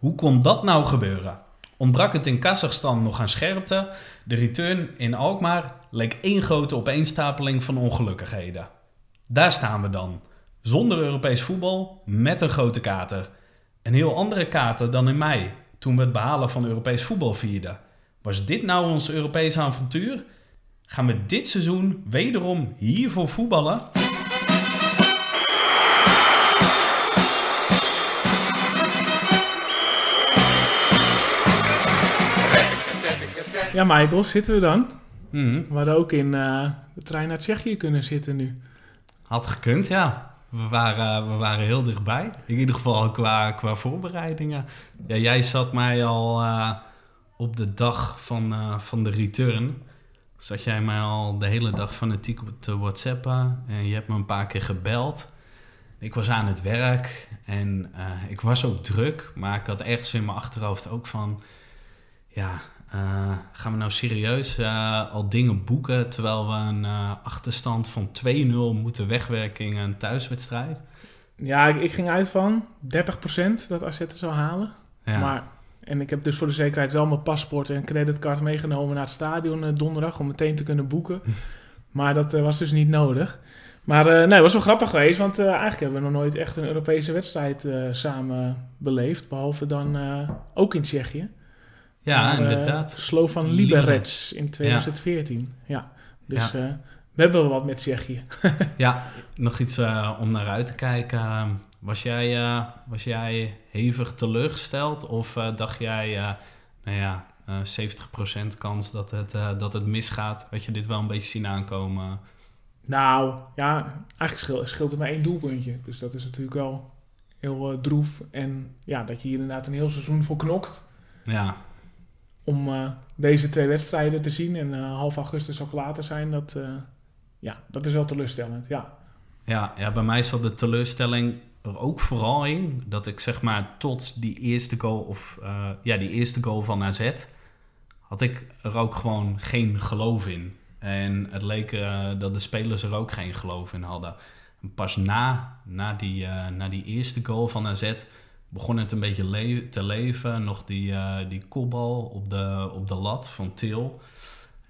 Hoe kon dat nou gebeuren? Ontbrak het in Kazachstan nog aan scherpte? De return in Alkmaar leek één grote opeenstapeling van ongelukkigheden. Daar staan we dan. Zonder Europees voetbal, met een grote kater. Een heel andere kater dan in mei, toen we het behalen van Europees voetbal vierden. Was dit nou ons Europese avontuur? Gaan we dit seizoen wederom hiervoor voetballen? Ja, Michael, zitten we dan? Mhm. We hadden ook in eh, de trein naar Tsjechië kunnen zitten nu. Had gekund, ja. We waren, we waren heel dichtbij. In ieder geval qua, qua voorbereidingen. Ja, jij zat mij al eh, op de dag van, eh, van de return. Zat jij mij al de hele dag fanatiek te whatsappen. En je hebt me een paar keer gebeld. Ik was aan het werk en eh, ik was ook druk. Maar ik had ergens in mijn achterhoofd ook van... Ja, eh, gaan we nou serieus eh, al dingen boeken terwijl we een eh, achterstand van 2-0 moeten wegwerken in een thuiswedstrijd? Ja, ik, ik ging uit van 30% dat AZ zou halen. Ja. Maar, en ik heb dus voor de zekerheid wel mijn paspoort en creditcard meegenomen naar het stadion donderdag om meteen te kunnen boeken. maar dat was dus niet nodig. Maar nee, het was wel grappig geweest, want eigenlijk hebben we nog nooit echt een Europese wedstrijd samen beleefd. Behalve dan ook in Tsjechië. Ja, eh, inderdaad. Slovan Liberec in 2014. Ja, dus eh, we hebben wel wat met Tsjechië. Ja, nog iets eh, om naar uit te kijken. Was jij, was jij hevig teleurgesteld of dacht jij, eh, nou ja, eh 70% kans dat het, dat het misgaat? Had je dit wel een beetje zien aankomen? Nou, ja, eigenlijk scheelt, scheelt het maar één doelpuntje. Dus dat is natuurlijk wel heel droef. En ja, dat je hier inderdaad een heel seizoen voor knokt Ja, om eh, deze twee wedstrijden te zien. En eh, half augustus ook later zijn, dat, eh, ja, dat is wel teleurstellend, ja. Ja, ja, bij mij zat de teleurstelling er ook vooral in dat ik zeg maar tot die eerste goal of ja, die eerste goal van AZ had ik er ook gewoon geen geloof in. En het leek dat de spelers er ook geen geloof in hadden. En pas na, na, die, na die eerste goal van AZ begon het een beetje le- te leven. Nog die, eh die kopbal op de, op de lat van Til.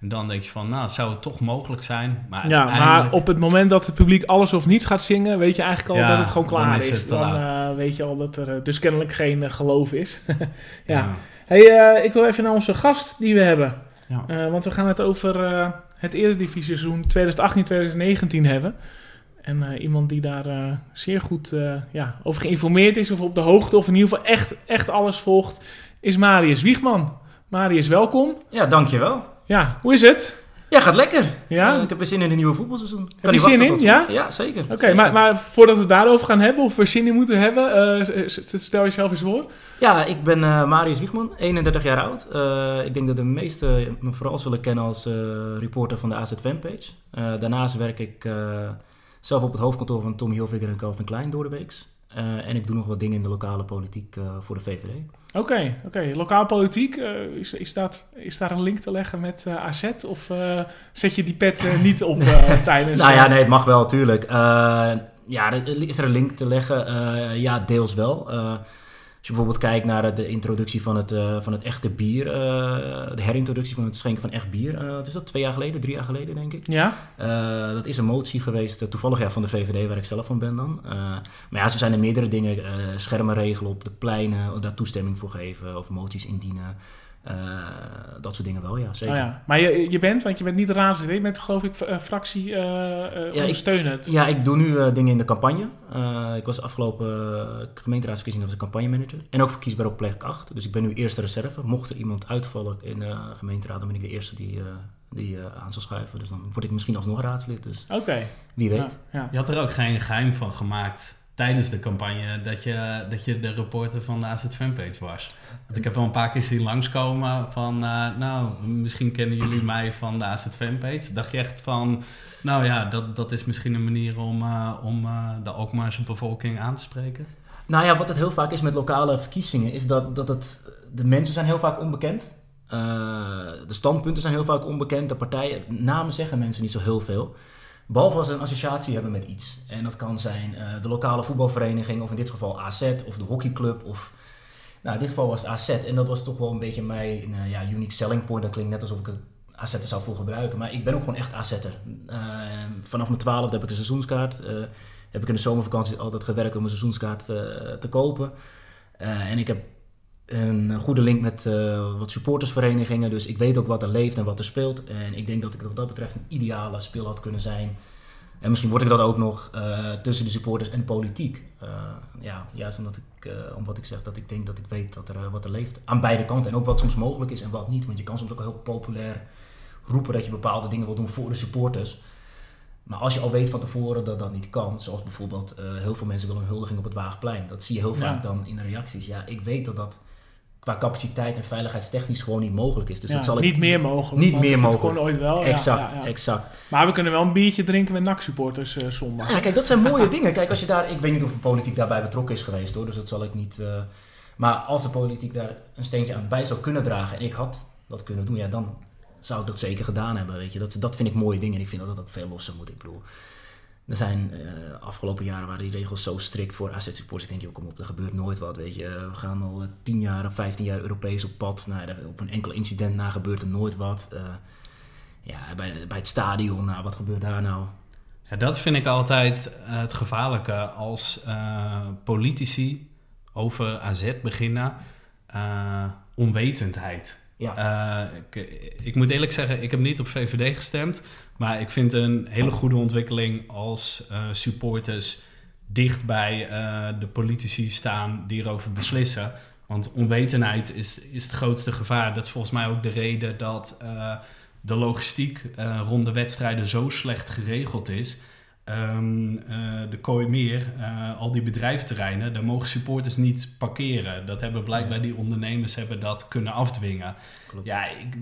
En dan denk je van, nou, zou het toch mogelijk zijn? Maar Ja, maar op het moment dat het publiek alles of niets gaat zingen, weet je eigenlijk al Ja, dat het gewoon klaar is. dan eh, weet je al dat er eh, dus kennelijk geen geloof is. ja. Hey, ik wil even naar onze gast die we hebben. Ja. Want we gaan het over het Eredivisie-seizoen 2018-2019 hebben. En eh, iemand die daar eh, zeer goed eh, ja, over geïnformeerd is, of op de hoogte, of in ieder geval echt, echt alles volgt, is Marius Wiegman. Marius, welkom. Ja, dankjewel. Ja, hoe is het? Ja, gaat lekker. Ja? Ik heb weer zin in een nieuwe voetbalseizoen. Kan je zin in, ja? Ja, zeker. Oké, maar, maar voordat we het daarover gaan hebben, of we zin in moeten hebben, stel jezelf eens voor. Ja, ik ben Marius Wiegman, 31 jaar oud. Ik denk dat de meesten me vooral zullen kennen als reporter van de AZ Fanpage. Daarnaast werk ik zelf op het hoofdkantoor van Tommy Hilfiger en Calvin Klein door de weeks. Eh, en ik doe nog wat dingen in de lokale politiek eh, voor de VVD. Oké, oké. Lokaal politiek, eh, is, is, dat, is daar een link te leggen met AZ? Of zet je die pet niet op tijdens... Nou ja, nee, het mag wel, tuurlijk. Eh, ja, is er een link te leggen? Ja, deels wel. Als je bijvoorbeeld kijkt naar de introductie van het, eh, van het echte bier, eh, de herintroductie van het schenken van echt bier, eh, wat is dat twee jaar geleden, drie jaar geleden denk ik. Ja? Dat is een motie geweest, toevallig ja, van de VVD, waar ik zelf van ben dan. Maar ja, zo zijn er meerdere dingen. schermen regelen op de pleinen, daar toestemming voor geven, of moties indienen. Eh, dat soort dingen wel, ja, zeker. Oh ja. Maar je, je bent, want je bent niet raadslid, je bent geloof ik eh, fractie eh eh, ik- ondersteunend. Ja, ik doe nu eh, dingen in de campagne. Eh, ik was de afgelopen uh, gemeenteraadsverkiezingen als campagnemanager. En ook verkiesbaar op plek 8. Dus ik ben nu eerste reserve. Mocht er iemand uitvallen in de gemeenteraad, dan ben ik de eerste die, uh, die uh, aan zal schuiven. Dus dan word ik misschien alsnog raadslid. Dus Oké. wie weet. Ja, ja. Je had er ook geen geheim van gemaakt tijdens de campagne dat je, dat je de reporter van de AZ Fanpage was. Want ik heb wel een paar keer zien langskomen van, uh, nou, misschien kennen jullie mij van de AZ Fanpage. Dacht je echt van, nou ja, dat, dat is misschien een manier om, uh, om uh, de Alkmaarse bevolking aan te spreken? Nou ja, wat het heel vaak is met lokale verkiezingen, is dat, dat het, de mensen zijn heel vaak onbekend. De standpunten zijn heel vaak onbekend. De partijen, namen zeggen mensen niet zo heel veel. Behalve als ze een associatie hebben met iets. En dat kan zijn uh, de lokale voetbalvereniging, of in dit geval AZ, of de hockeyclub. Of... Nou, in dit geval was het AZ. En dat was toch wel een beetje mijn uh, ja, unique selling point. Dat klinkt net alsof ik een AZ'er zou voor gebruiken. Maar ik ben ook gewoon echt AZ'er. Uh, vanaf mijn twaalfde heb ik een seizoenskaart. Uh, heb ik in de zomervakantie altijd gewerkt om een seizoenskaart te kopen. en ik heb een goede link met wat supportersverenigingen. Dus ik weet ook wat er leeft en wat er speelt. En ik denk dat ik wat dat betreft een ideale speel had kunnen zijn en misschien word ik dat ook nog uh, tussen de supporters en politiek. Uh, ja, juist omdat ik, om wat ik zeg, dat ik denk dat ik weet dat er, wat er leeft. Aan beide kanten. En ook wat soms mogelijk is en wat niet. Want je kan soms ook heel populair roepen dat je bepaalde dingen wil doen voor de supporters. Maar als je al weet van tevoren dat dat niet kan, zoals bijvoorbeeld heel veel mensen willen een huldiging op het Waagplein. Dat zie je heel vaak dan in de reacties. Ja, ik weet dat dat qua capaciteit en veiligheidstechnisch gewoon niet mogelijk is. Dus ja, dat zal niet ik, meer mogelijk. Niet meer mogelijk. Het kon ooit wel. Exact, exact. Maar we kunnen wel een biertje drinken met NAC-supporters uh, zondag. Ja, kijk, dat zijn mooie dingen. Kijk, als je daar... Ik weet niet of de politiek daarbij betrokken is geweest, hoor. Dus dat zal ik niet... Uh, maar als de politiek daar een steentje aan bij zou kunnen dragen... en ik had dat kunnen doen, ja, dan zou ik dat zeker gedaan hebben, weet je. Dat, dat vind ik mooie dingen en ik vind dat dat ook veel losser moet. Ik bedoel... Er zijn uh, afgelopen jaren waren die regels zo strikt voor asset supports. Ik denk, joh, kom op, er gebeurt nooit wat. Weet je, we gaan al 10 jaar of 15 jaar Europees op pad. Nou, op een enkel incident na gebeurt er nooit wat. Uh, ja, bij, bij het stadion, nou, wat gebeurt daar nou? Ja, dat vind ik altijd het gevaarlijke als politici over AZ beginnen. onwetendheid. Ja. Ik, ik, moet eerlijk zeggen, ik heb niet op VVD gestemd. Maar ik vind een hele goede ontwikkeling als uh, supporters dicht bij uh, de politici staan die erover beslissen. Want onwetendheid is, is het grootste gevaar. Dat is volgens mij ook de reden dat de logistiek rond de wedstrijden zo slecht geregeld is. Um, uh, de Kooimeer, uh, al die bedrijfterreinen, daar mogen supporters niet parkeren. Dat hebben blijkbaar die ondernemers hebben dat kunnen afdwingen. Klopt. Ja, ik,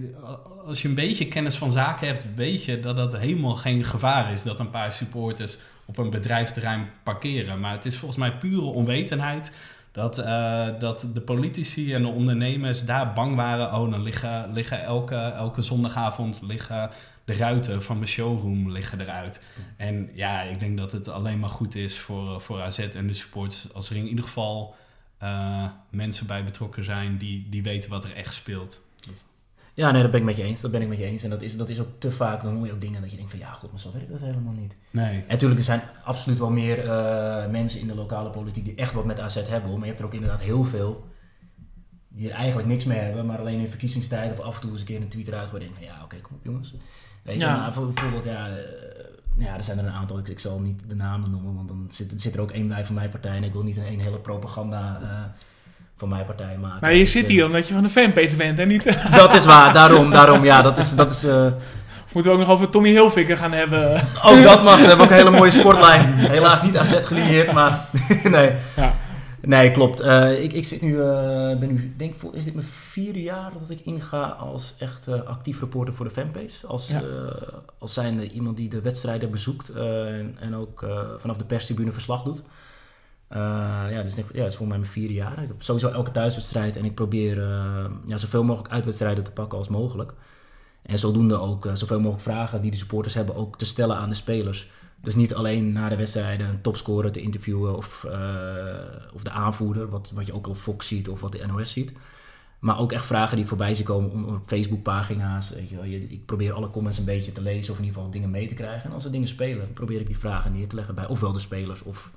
als je een beetje kennis van zaken hebt, weet je dat dat helemaal geen gevaar is dat een paar supporters op een bedrijfterrein parkeren. Maar het is volgens mij pure onwetendheid dat, uh, dat de politici en de ondernemers daar bang waren. Oh, dan liggen, liggen elke, elke zondagavond liggen de ruiten van mijn showroom liggen eruit. En ja, ik denk dat het alleen maar goed is voor, voor AZ en de supports als er in ieder geval uh, mensen bij betrokken zijn die, die weten wat er echt speelt. Dat... Ja, nee, dat ben ik met je eens. Dat ben ik met je eens. En dat is, dat is ook te vaak, dan hoor je ook dingen dat je denkt van ja, god, maar zo werkt dat helemaal niet. Nee. En natuurlijk, er zijn absoluut wel meer uh, mensen in de lokale politiek die echt wat met AZ hebben. Maar je hebt er ook inderdaad heel veel die er eigenlijk niks mee hebben, maar alleen in verkiezingstijd of af en toe eens een keer een tweet eruit waar je denkt van ja, oké, kom op jongens. Weet je, ja. maar bijvoorbeeld, ja, uh, ja, er zijn er een aantal, ik, ik, zal niet de namen noemen, want dan zit, zit er ook één bij van mijn partij en ik wil niet een, een hele propaganda uh, van mijn partij maken. Maar je zit hier omdat je van de fanpage bent en niet... dat is waar, daarom, daarom, ja, dat is... Dat is of moeten we ook nog over Tommy Hilfiger gaan hebben? Ook dat mag, we hebben ook een hele mooie sportlijn. Helaas niet AZ gelieerd, maar nee. Ja. Nee, klopt. Uh, ik, ik zit nu, uh, ben nu, denk voor, is dit mijn vierde jaar dat ik inga als echt uh, actief reporter voor de fanpage. Als, ja. als zijnde iemand die de wedstrijden bezoekt en, en, ook vanaf de perstribune verslag doet. ja, dus denk, ja, het is voor mij mijn vierde jaar. Ik heb sowieso elke thuiswedstrijd en ik probeer ja, zoveel mogelijk uitwedstrijden te pakken als mogelijk. En zodoende ook zoveel mogelijk vragen die de supporters hebben ook te stellen aan de spelers. Dus niet alleen na de wedstrijden een topscorer te interviewen of, uh, of de aanvoerder, wat, wat je ook op Fox ziet of wat de NOS ziet. Maar ook echt vragen die voorbij zien komen op Facebook-pagina's. Ik probeer alle comments een beetje te lezen of in ieder geval dingen mee te krijgen. En als er dingen spelen, probeer ik die vragen neer te leggen bij ofwel de spelers of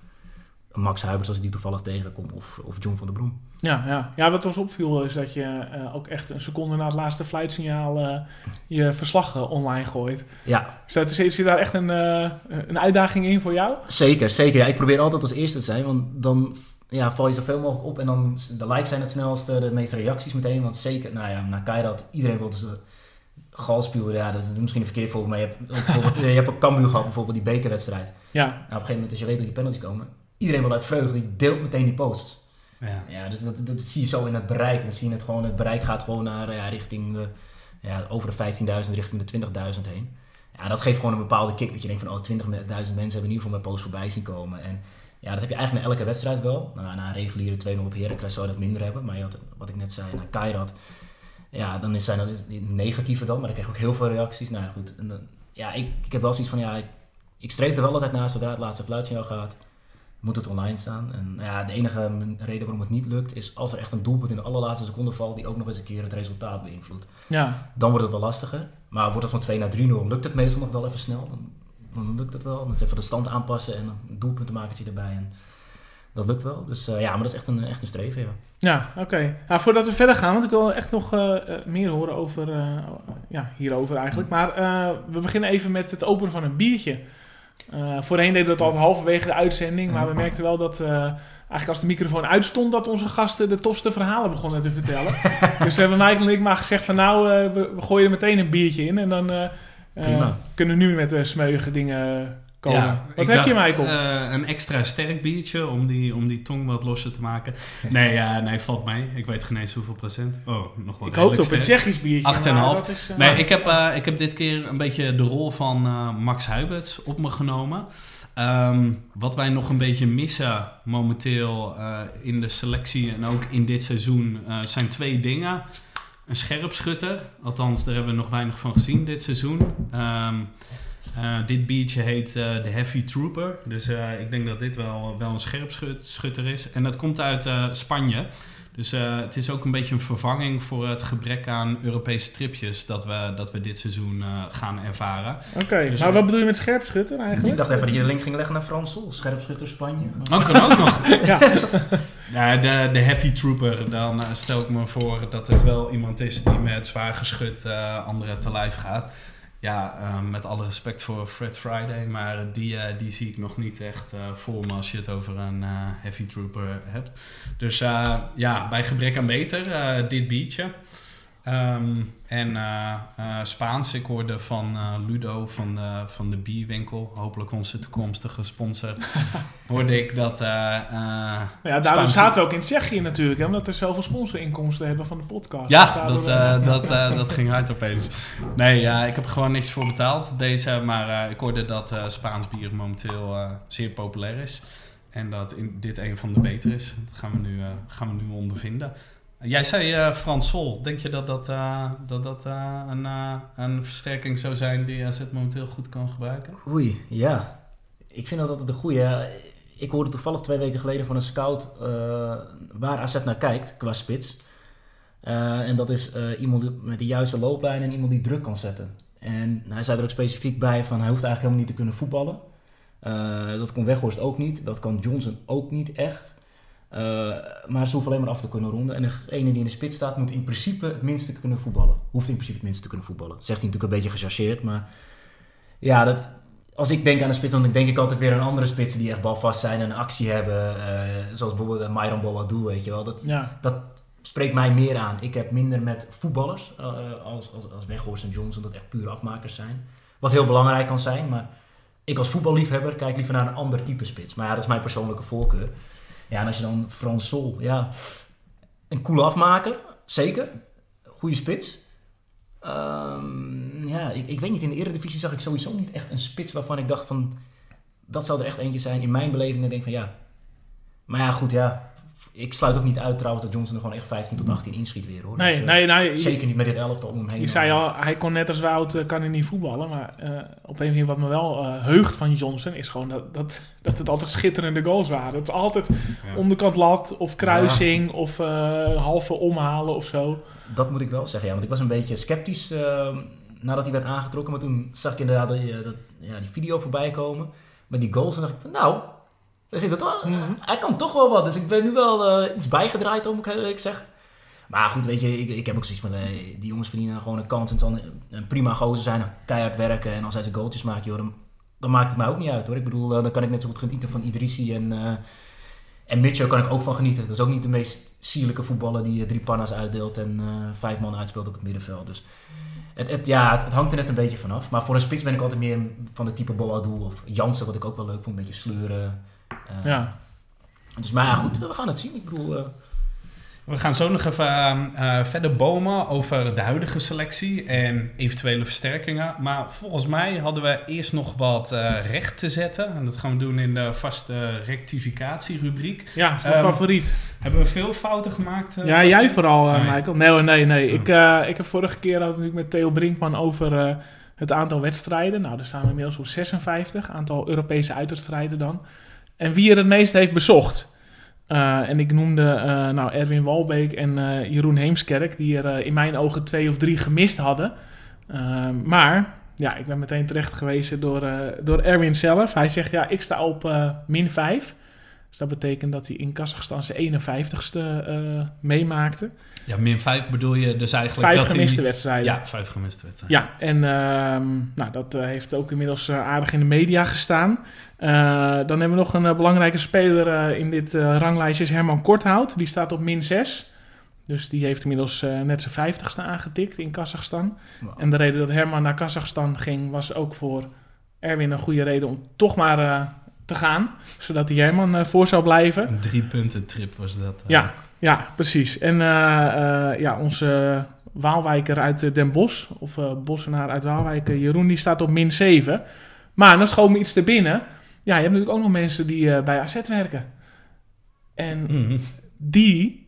Max Huibers als ik die toevallig tegenkom of, of John van der Brom. Ja, ja. ja, wat ons opviel is dat je uh, ook echt een seconde na het laatste fluitsignaal uh, je verslag uh, online gooit. Ja. Zit, zit, zit daar echt een, een uitdaging in voor jou? Zeker, zeker. Ja, ik probeer altijd als eerste te zijn, want dan ja, val je zoveel mogelijk op en dan de likes zijn het snelste, de meeste reacties meteen. Want zeker, nou ja, na Kairat, iedereen wil dus galspuwen, ja, dat is misschien een verkeerd voorbeeld, maar je hebt, bijvoorbeeld, je hebt ook Cambuur gehad, bijvoorbeeld die bekerwedstrijd. Ja. Nou, op een gegeven moment, als je weet dat die penalties komen, iedereen wil uit vreugde, die deelt meteen die posts. Ja, ja dus dat, dat, zie je zo in het bereik. Dan zie je het gewoon, het bereik gaat gewoon naar, ja, richting de, ja, over de 15.000, richting de 20.000 heen. Ja, dat geeft gewoon een bepaalde kick dat je denkt van, oh, 20.000 mensen hebben in ieder geval mijn post voorbij zien komen. En ja, dat heb je eigenlijk na elke wedstrijd wel. Nou, na een reguliere 2-0 op Heracles zou je dat minder hebben. Maar je had, wat ik net zei, naar Kairat, ja, dan is, zijn dat negatieve dan. Maar dan krijg je ook heel veel reacties. Nou ja, goed. En dan, ja, ik, ik heb wel zoiets van, ja, ik, ik streef er wel altijd naar zodra het laatste fluitsignaal gaat moet het online staan. En nou ja, de enige reden waarom het niet lukt is als er echt een doelpunt in de allerlaatste seconde valt die ook nog eens een keer het resultaat beïnvloedt. Ja, Dan wordt het wel lastiger. Maar wordt het van 2 naar 3-0, lukt het meestal nog wel even snel. Dan, dan lukt het wel. Dan is even de stand aanpassen en een doelpuntenmakertje erbij. En dat lukt wel. Dus eh, ja, maar dat is echt een, echt een streven, ja. ja oké. Nou, voordat we verder gaan, want ik wil echt nog eh, eh, meer horen over, ja, hierover eigenlijk. Maar we beginnen even met het openen van een biertje. Eh, voorheen deden we dat altijd halverwege de uitzending, maar we merkten wel dat... eh, Eigenlijk als de microfoon uitstond, dat onze gasten de tofste verhalen begonnen te vertellen. dus hebben Michael en ik maar gezegd van nou, eh, we, we gooien er meteen een biertje in. En dan kunnen we nu met smeuïge dingen komen. Ja, Wat heb je dacht, Michael? eh, een extra sterk biertje om die, om die tong wat losser te maken. Nee, ja, nee, valt mee. Ik weet geen eens hoeveel procent. Oh, nog wel ik hoop op een. Tsjechisch biertje. 8,5. maar dat is, eh, Nee, ik heb, eh, ik heb dit keer een beetje de rol van Max Huiberts op me genomen. Ehm, wat wij nog een beetje missen momenteel in de selectie en ook in dit seizoen zijn twee dingen. Een scherpschutter, althans daar hebben we nog weinig van gezien dit seizoen. Ehm, eh, dit biertje heet eh, de Heavy Trooper, dus eh, ik denk dat dit wel, wel een scherpschutter is. En dat komt uit eh, Spanje. Dus eh, het is ook een beetje een vervanging voor het gebrek aan Europese tripjes dat we, dat we dit seizoen eh, gaan ervaren. Oké, Dus, maar eh, wat bedoel je met scherpschutter Ik eigenlijk? dacht even dat je de link ging leggen naar Frans Sol, scherpschutter Spanje. Maar- Oh, kan ook nog. Ja. Ja, de, de Heavy Trooper, dan stel ik me voor dat het wel iemand is die met zwaar geschut eh, anderen te lijf gaat. Ja, eh, met alle respect voor Fred Friday, maar die, eh, die zie ik nog niet echt eh, voor me als je het over een Heavy Trooper hebt. Dus ja, bij gebrek aan beter, dit biertje. Ehm, en eh, eh, Spaans, ik hoorde van eh, Ludo van de, van de bierwinkel, hopelijk onze toekomstige sponsor, hoorde ik dat... Ja, daarom Spaanse- we ook in Tsjechië natuurlijk, hè, omdat we zoveel sponsorinkomsten hebben van de podcast. Ja, dat, dat, dat ging hard opeens. Nee, ja, ik heb er gewoon niks voor betaald, deze. Maar ik hoorde dat Spaans bier momenteel zeer populair is. En dat in, dit een van de beter is. Dat gaan we nu, gaan we nu ondervinden. Jij zei eh Frans Sol. Denk je dat dat, eh, dat, dat eh, een, een versterking zou zijn die AZ momenteel goed kan gebruiken? Oei, ja. Ik vind dat altijd de goede. Ik hoorde toevallig twee weken geleden van een scout waar AZ naar kijkt qua spits. En dat is iemand met de juiste looplijn en iemand die druk kan zetten. En hij zei er ook specifiek bij van hij hoeft eigenlijk helemaal niet te kunnen voetballen. Dat kon Weghorst ook niet. Dat kan Johnson ook niet echt. Eh, maar ze hoeven alleen maar af te kunnen ronden. En degene die in de spits staat moet in principe het minste kunnen voetballen. Hoeft in principe het minste te kunnen voetballen. Zegt hij natuurlijk een beetje gechargeerd, maar... Ja, dat, als ik denk aan een spits, dan denk ik altijd weer aan andere spitsen die echt balvast zijn en een actie hebben. eh, zoals bijvoorbeeld uh, Myron Boadou, weet je wel. Dat, ja. dat spreekt mij meer aan. Ik heb minder met voetballers uh, als, als, als Weghorst en Johnson, dat echt pure afmakers zijn. Wat heel belangrijk kan zijn, maar ik als voetballiefhebber kijk liever naar een ander type spits. Maar ja, dat is mijn persoonlijke voorkeur. Ja, en als je dan Frans Sol, ja, een coole afmaker, zeker. Goede spits. Um, ja, ik, ik weet niet, in de Eredivisie zag ik sowieso niet echt een spits waarvan ik dacht van... Dat zou er echt eentje zijn. In mijn beleving denk ik van ja... Maar ja, goed, ja. Ik sluit ook niet uit trouwens dat Johnson er gewoon echt 15 tot 18 inschiet weer hoor. Nee, dus, nee, nee. Zeker niet met dit elftal om hem heen. Je zei al, hij kon net als Wout, uh, kan hij niet voetballen. Maar uh, op een manier wat me wel uh, heugt van Johnson is gewoon dat, dat, dat het altijd schitterende goals waren. Het is altijd ja. onderkant lat of kruising ja. of uh, halve omhalen of zo. Dat moet ik wel zeggen, ja. Want ik was een beetje sceptisch uh, nadat hij werd aangetrokken. Maar toen zag ik inderdaad die, dat, ja, die video voorbij komen met die goals. En dacht ik van nou, daar zit het toch, mm -hmm. hij kan toch wel wat. Dus ik ben nu wel uh, iets bijgedraaid, om ik zeggen. Maar goed, weet je, ik, ik heb ook zoiets van, hey, die jongens verdienen gewoon een kans. En het zal een prima gozer zijn, keihard werken. En als hij zijn goaltjes maakt, joh, dan, dan, maakt het mij ook niet uit hoor. Ik bedoel, uh, dan kan ik net zo goed genieten van Idrissi en, en Mitchell kan ik ook van genieten. Dat is ook niet de meest sierlijke voetballer die drie panna's uitdeelt en vijf man uitspeelt op het middenveld. Dus het, het, ja, het, het, hangt er net een beetje vanaf. Maar voor een spits ben ik altijd meer van de type Boadou of Jansen, wat ik ook wel leuk vond. Een beetje sleuren. Uh, ja. Dus maar ja, goed, we gaan het zien. Ik bedoel... Uh... We gaan zo nog even uh, verder bomen over de huidige selectie en eventuele versterkingen. Maar volgens mij hadden we eerst nog wat uh, recht te zetten. En dat gaan we doen in de vaste rectificatierubriek. Ja, dat is mijn um, favoriet. Hebben we veel fouten gemaakt? Uh, ja, jij vooral, nee. Michael. Nee, nee, nee. Oh. Ik, ik heb vorige keer had natuurlijk met Theo Brinkman over het aantal wedstrijden. Nou, daar staan we inmiddels op 56. Aantal Europese uitwedstrijden dan. En wie er het meest heeft bezocht. Eh, en ik noemde eh, nou, Erwin Walbeek en eh, Jeroen Heemskerk, die er in mijn ogen twee of drie gemist hadden. Maar ja, ik ben meteen terecht gewezen door, door Erwin zelf. Hij zegt, ja, ik sta op min 5. Dus dat betekent dat hij in Kazachstan zijn 51ste eh, meemaakte. Ja, min 5 bedoel je dus eigenlijk Vijf dat gemiste hij... wedstrijden. Ja, vijf gemiste wedstrijden. Ja, en ehm, nou, dat eh, heeft ook inmiddels eh, aardig in de media gestaan. Dan hebben we nog een belangrijke speler in dit ranglijstje, is Herman Korthout. Die staat op min 6. Dus die heeft inmiddels net zijn vijftigste aangetikt in Kazachstan. Wow. En de reden dat Herman naar Kazachstan ging, was ook voor Erwin een goede reden om toch maar te gaan. Zodat hij Herman eh, voor zou blijven. Een drie punten trip was dat. eh. Ja, ja, precies. En eh, ja, onze Waalwijker uit Den Bosch, of Bossenaar uit Waalwijk, eh, Jeroen, die staat op min 7. Maar dan schoot me iets te binnen. Ja, je hebt natuurlijk ook nog mensen die bij AZ werken. En Mhm. die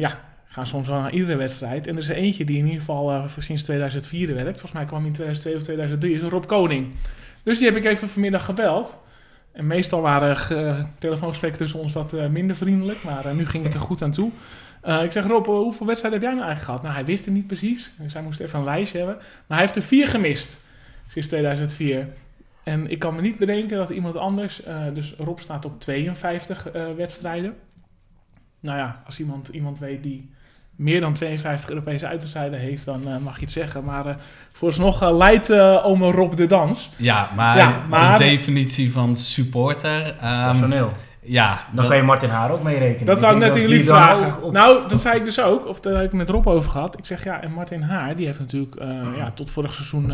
ja, gaan soms wel naar iedere wedstrijd. En er is er eentje die in ieder geval sinds 2004 werkt. Volgens mij kwam hij in 2002 of 2003, is Rob Koning. Dus die heb ik even vanmiddag gebeld. En meestal waren ge- telefoongesprekken tussen ons wat eh, minder vriendelijk, maar eh, nu ging het er goed aan toe. Eh, ik zeg, Rob, eh, hoeveel wedstrijden heb jij nou eigenlijk gehad? Nou, hij wist het niet precies. Dus hij moest even een lijstje hebben. Maar hij heeft er vier gemist sinds 2004. En ik kan me niet bedenken dat iemand anders... eh, dus Rob staat op 52 eh, wedstrijden. Nou ja, als iemand, iemand weet die meer dan 52 Europese uitwedstrijden heeft... dan eh, mag je het zeggen. Maar eh vooralsnog eh, leidt eh ome Rob de dans. Ja, maar, Ja, maar- de definitie van supporter... ehm, Personeel. ja, Dan dat- kan je Martin Haar ook meerekenen. Dat wou ik net aan die jullie vragen. op- Nou, dat zei ik dus ook. Of daar heb ik met Rob over gehad. Ik zeg ja, en Martin Haar, die heeft natuurlijk eh, ja, tot vorig seizoen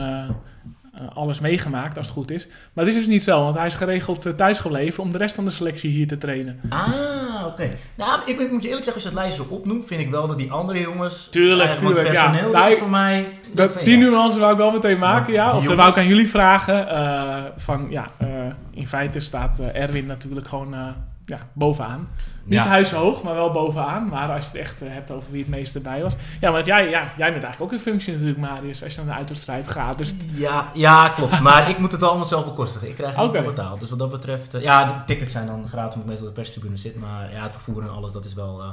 eh, eh, alles meegemaakt, als het goed is. Maar het is dus niet zo, want hij is geregeld uh, thuisgebleven om de rest van de selectie hier te trainen. Ah, oké. Nou, ik, ik moet je eerlijk zeggen, als je het lijstje zo opnoemt, vind ik wel dat die andere jongens... Tuurlijk, eh, tuurlijk, ja. Nou, is ik- voor mij... Dat, die ja. nuance wou ik wel meteen maken, ja. Of dat jongens- wou ik aan jullie vragen. eh, van ja, eh, in feite staat eh, Erwin natuurlijk gewoon eh, ja, bovenaan. Niet Ja. huishoog, maar wel bovenaan. Maar als je het echt eh, hebt over wie het meest erbij was. Ja, want jij, ja, jij bent eigenlijk ook in functie natuurlijk, Marius, als je naar de uitwedstrijd gaat. Dus Ja, ja, klopt. Maar ik moet het wel allemaal zelf bekostigen. Ik krijg niet Oké. voor betaald. Dus wat dat betreft... eh, ja, de tickets zijn dan gratis omdat ik meestal op de perstribune zit. Maar ja, het vervoer en alles, dat is wel... eh,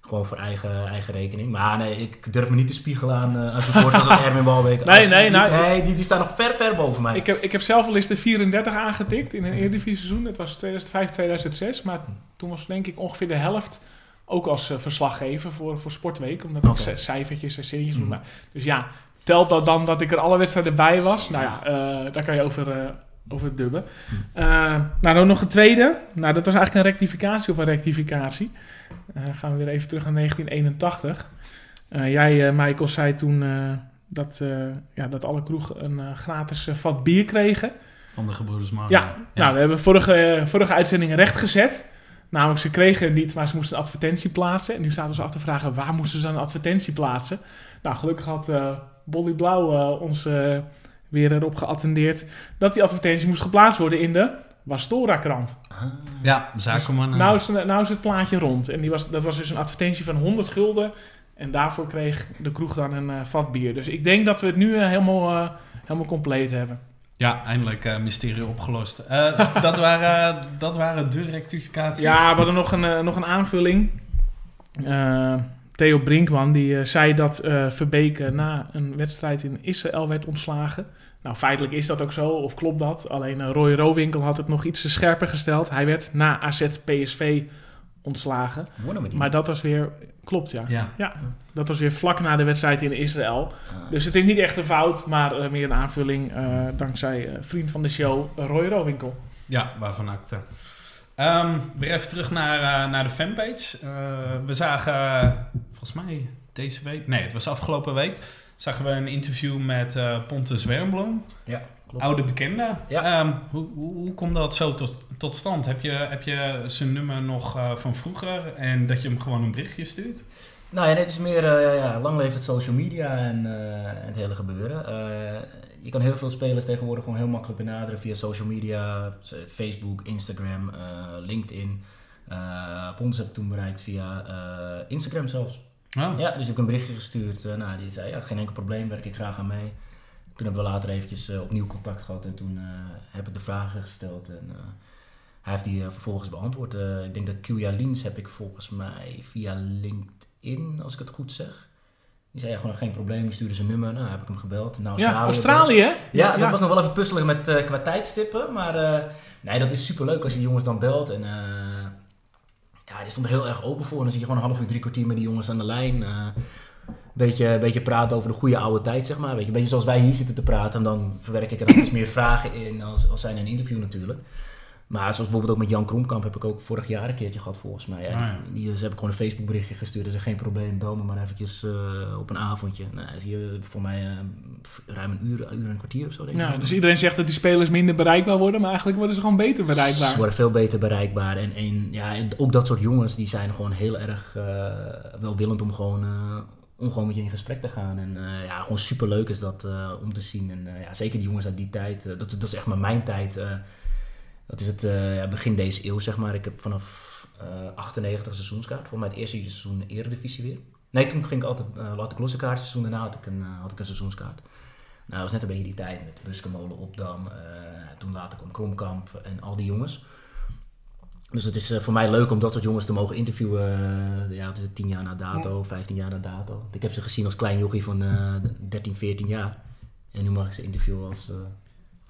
gewoon voor eigen, eigen rekening. Maar nee, ik durf me niet te spiegelen aan, eh aan supporters als Erwin Walbeek. Nee, Als- nee, die, nou- nee die, die staan nog ver, ver boven mij. ik heb, ik heb zelf al eens de 34 aangetikt in een Eredivisie seizoen. Het was 2005, 2006. Maar toen was denk ik ongeveer de helft ook als eh, verslaggever voor, voor Sportweek. Omdat ik cijfertjes en series Mhm. maken. Dus ja, telt dat dan dat ik er alle wedstrijden bij was? Nou ja, eh, daar kan je over, over dubben. Hm. Eh, nou, dan nog een tweede. Nou, dat was eigenlijk een rectificatie op een rectificatie. Eh, gaan we weer even terug naar 1981. Eh, jij, eh, Michael, zei toen dat, ja, dat alle kroegen een gratis vat bier kregen. Van de gebroeders. Ja, nou, we hebben vorige, vorige uitzending rechtgezet. Namelijk, ze kregen het niet, maar ze moesten een advertentie plaatsen. En nu zaten ze af te vragen, waar moesten ze een advertentie plaatsen? Nou, gelukkig had eh Bolly Blauw ons weer erop geattendeerd... dat die advertentie moest geplaatst worden in de Wastora-krant. Ah. Ja, zakenman. Nou is, nou is het plaatje rond. En die was, dat was dus een advertentie van 100 gulden. En daarvoor kreeg de kroeg dan een eh, vat bier. Dus ik denk dat we het nu eh, helemaal, eh, helemaal compleet hebben. Ja, eindelijk eh, mysterie opgelost. Eh, dat, waren, dat waren de rectificaties. Ja, we hadden nog een, eh, nog een aanvulling. Eh, Theo Brinkman die eh, zei dat eh Verbeek eh, na een wedstrijd in Israël werd ontslagen. Nou, feitelijk is dat ook zo, of klopt dat? Alleen eh, Roy Rowinkel had het nog iets scherper gesteld. Hij werd na AZ PSV ontslagen. Die? Maar dat was weer... Klopt, ja. Ja. Ja, dat was weer vlak na de wedstrijd in Israël. Dus het is niet echt een fout, maar eh, meer een aanvulling eh, dankzij vriend van de show, Roy Rowinkel. Ja, waarvan acte. Ehm weer even terug naar, naar de fanpage. We zagen, volgens mij deze week, nee, het was afgelopen week, zagen we een interview met eh Pontus Wernbloem, Ja, klopt. oude bekende. Ja. Ehm, hoe, hoe, hoe komt dat zo tot, tot stand? Heb je, heb je zijn nummer nog eh, van vroeger en dat je hem gewoon een berichtje stuurt? Nou ja, dit is meer eh, ja, lang leven het social media en, het hele gebeuren. Je kan heel veel spelers tegenwoordig gewoon heel makkelijk benaderen via social media, Facebook, Instagram, LinkedIn. Uh, Pons heb toen bereikt via Instagram zelfs. Oh. Ja, dus ik heb een berichtje gestuurd. eh, nou, die zei, ja, geen enkel probleem, werk ik graag aan mee. Toen hebben we later eventjes eh, opnieuw contact gehad en toen eh, heb ik de vragen gesteld. En, hij heeft die vervolgens beantwoord. Ik denk dat Kuya Lins heb ik volgens mij via LinkedIn, als ik het goed zeg. Die zei ja, gewoon geen probleem, die stuurde zijn nummer. Nou, heb ik hem gebeld. Nou, Ja, Australië, hè? Ja, dat was nog wel even puzzelig met eh, qua tijdstippen. Maar nee, dat is super leuk als je die jongens dan belt. En ja, die stond er heel erg open voor. Dan zie je gewoon een half uur, drie kwartier met die jongens aan de lijn. eh beetje, beetje praten over de goede oude tijd, zeg maar. Een beetje zoals wij hier zitten te praten. En dan verwerk ik er iets meer vragen in als, als zijn een interview natuurlijk. Maar zoals bijvoorbeeld ook met Jan Kromkamp heb ik ook vorig jaar een keertje gehad volgens mij. Ja, Ah, die, die, ze hebben gewoon een Facebook berichtje gestuurd. Ze geen probleem, bel me maar eventjes eh, op een avondje. Nou, dat zie je voor mij eh, ruim een uur, een uur en een kwartier of zo denk ik. Dus iedereen zegt dat die spelers minder bereikbaar worden, maar eigenlijk worden ze gewoon beter Ze bereikbaar. worden veel beter bereikbaar. En, en ja, en ook dat soort jongens die zijn gewoon heel erg eh, welwillend om gewoon, om gewoon met je in gesprek te gaan. En ja, gewoon super leuk is dat om te zien. En ja, zeker die jongens uit die tijd. dat, is- dat is echt maar mijn tijd. Dat is het eh, begin deze eeuw, zeg maar. Ik heb vanaf eh 98 seizoenskaart. Voor mij het eerste seizoen Eredivisie weer. Nee, toen ging ik altijd, eh had ik losse kaartjes. Seizoen daarna had ik een, had ik een seizoenskaart. Nou, dat was net een beetje die tijd met Buskemolen, Opdam. toen later kwam Kromkamp en al die jongens. Dus het is voor mij leuk om dat soort jongens te mogen interviewen. ja, het is 10 jaar na dato, 15 jaar na dato. Ik heb ze gezien als klein jochie van eh 13, 14 jaar. En nu mag ik ze interviewen als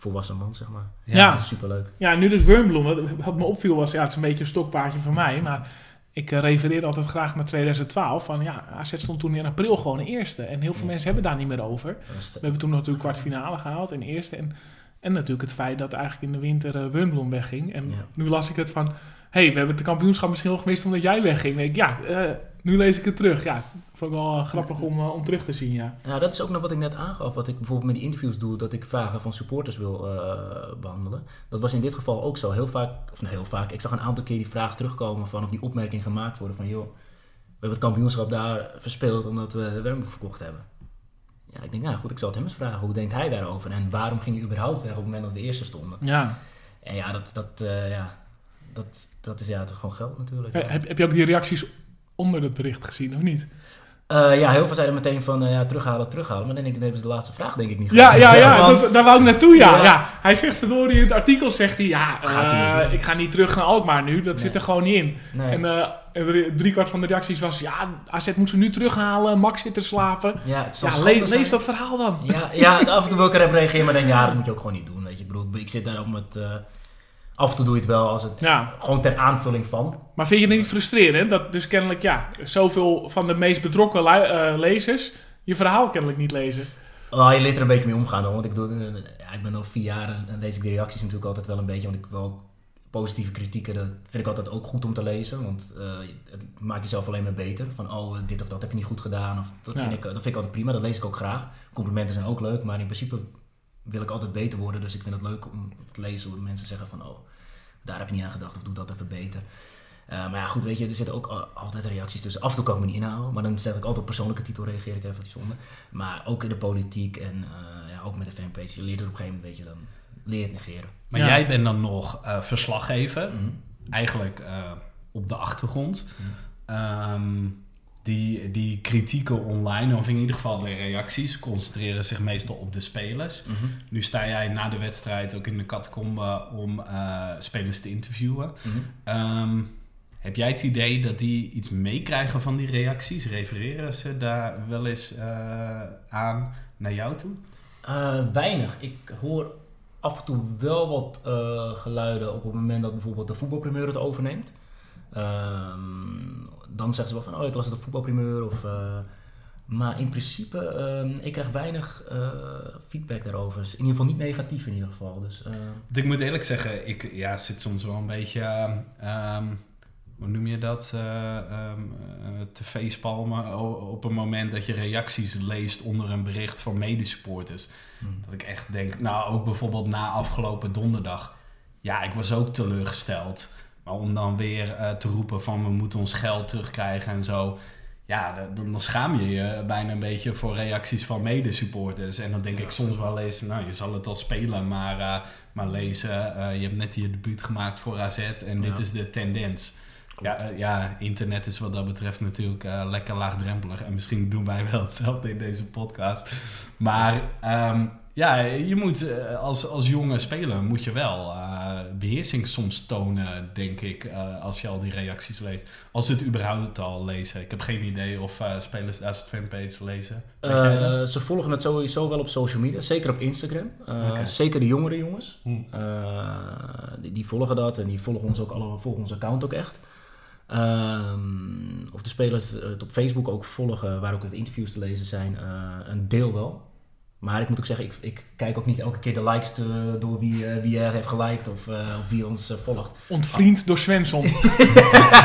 volwassen man, zeg maar. Ja. Dat is superleuk. Ja, nu dus Wormbloem. Wat, me opviel was, ja, het is een beetje een stokpaardje van mij, maar ik eh, refereer altijd graag naar 2012. Van ja, AZ stond toen in april gewoon de eerste. En heel veel Ja. mensen hebben daar niet meer over. We hebben toen natuurlijk kwartfinale gehaald en eerste. En, en natuurlijk het feit dat eigenlijk in de winter Wormbloem wegging. En Ja. nu las ik het van, hey, we hebben het kampioenschap misschien wel gemist omdat jij wegging. Ik, ja, eh, nu lees ik het terug. Ja, vond ik wel eh, grappig om, eh, om terug te zien, ja. Nou, dat is ook nog wat ik net aangaf. Wat ik bijvoorbeeld met die interviews doe, dat ik vragen van supporters wil eh, behandelen. Dat was in dit geval ook zo. Heel vaak, of nou heel vaak, ik zag een aantal keer die vraag terugkomen van, of die opmerking gemaakt worden van, joh, we hebben het kampioenschap daar verspeeld omdat we Wermboek verkocht hebben. Ja, ik denk, nou goed, ik zal het hem eens vragen. Hoe denkt hij daarover? En waarom ging hij überhaupt weg op het moment dat we eerste stonden? Ja. En ja, dat, dat, eh, ja, dat, dat is ja, toch gewoon geld natuurlijk. Ja. Heb, heb je ook die reacties onder het bericht gezien, of niet? Eh, ja, heel veel zeiden meteen van, eh, ja, terughalen, terughalen. Maar dan denk ik, dan hebben ze de laatste vraag denk ik niet Ja, ja, ja, want- dat, daar wou ik naartoe, ja. Ja. ja. Hij zegt verdorie in het artikel, zegt hij, ja, Gaat hij niet doen. ik ga niet terug naar Alkmaar nu, dat Nee. zit er gewoon niet in. nee. En en drie- driekwart van de reacties was, ja, AZ moet ze nu terughalen, Max zit te slapen. Ja, het Ja, le- lees dat verhaal dan. Ja, ja, af en toe wil ik er even reageren, maar denk ja, dat moet je ook gewoon niet doen. Weet je, ik bedoel, ik zit daar ook met. Eh, af en toe doe je het wel als het Ja, gewoon ter aanvulling van. maar vind je het niet frustrerend dat dus kennelijk, ja, zoveel van de meest betrokken eh, lezers je verhaal kennelijk niet lezen? Oh, je leert er een beetje mee omgaan hoor. Want ik, bedoel, eh, ja, ik ben al vier jaar en lees ik de reacties natuurlijk altijd wel een beetje. Want ik wil ook positieve kritieken, dat vind ik altijd ook goed om te lezen. Want eh, het maakt jezelf alleen maar beter. Van oh, dit of dat heb je niet goed gedaan. Of, dat, Ja. vind ik, dat vind ik altijd prima, dat lees ik ook graag. Complimenten zijn ook leuk, maar in principe wil ik altijd beter worden. Dus ik vind het leuk om te lezen hoe mensen zeggen van oh, daar heb je niet aan gedacht of doe dat even beter. Eh, maar ja, goed, weet je, er zitten ook al- altijd reacties tussen. Af en toe kan ik me niet inhouden, maar dan stel ik altijd op persoonlijke titel reageer ik even onder. Maar ook in de politiek en eh, ja, ook met de fanpage, je leert er op een gegeven moment, weet je, dan leer het negeren. Maar Ja. jij bent dan nog eh, verslaggever, Mhm. eigenlijk eh, op de achtergrond. Ehm, die, die kritieken online, of in ieder geval de reacties, concentreren zich meestal op de spelers. Mhm. Nu sta jij na de wedstrijd ook in de catacombe om eh, spelers te interviewen. Mhm. Ehm, heb jij het idee dat die iets meekrijgen van die reacties? Refereren ze daar wel eens eh, aan naar jou toe? Eh, weinig. Ik hoor af en toe wel wat geluiden op het moment dat bijvoorbeeld de voetbalprimeur het overneemt. Ehm, dan zeggen ze wel van, oh ik las het op voetbalprimeur. Of, eh, maar in principe, ehm, ik krijg weinig eh, feedback daarover. Dus in ieder geval niet negatief in ieder geval. Dus, eh, ik moet eerlijk zeggen, ik ja, zit soms wel een beetje, ehm, hoe noem je dat, eh, te facepalmen o- op een moment dat je reacties leest onder een bericht van medesupporters. hmm. Dat ik echt denk, nou ook bijvoorbeeld na afgelopen donderdag, ja, ik was ook teleurgesteld. Maar om dan weer eh, te roepen van we moeten ons geld terugkrijgen en zo. Ja, dan, dan schaam je je bijna een beetje voor reacties van medesupporters. En dan denk ik soms wel eens, nou je zal het al spelen, maar, eh, maar lezen. eh, je hebt net je debuut gemaakt voor AZ en dit is de tendens. Ja, ja, internet is wat dat betreft natuurlijk lekker laagdrempelig. En misschien doen wij wel hetzelfde in deze podcast. Maar ehm, ja, je moet eh, als, als jonge speler moet je wel eh, beheersing soms tonen, denk ik, eh, als je al die reacties leest. Als ze het überhaupt al lezen. Ik heb geen idee of eh, spelers de AZ fanpage lezen. Ze volgen het sowieso wel op social media, zeker op Instagram. Zeker de jongere jongens. Hm. Die, die volgen dat en die volgen ons ook alle, volgen ons account ook echt. Ehm, of de spelers het op Facebook ook volgen, waar ook het interviews te lezen zijn, een deel wel. Maar ik moet ook zeggen, ik, ik kijk ook niet elke keer de likes te- door wie, eh, wie er heeft geliked of, eh, of wie ons eh, volgt. Ontvriend door Svensson.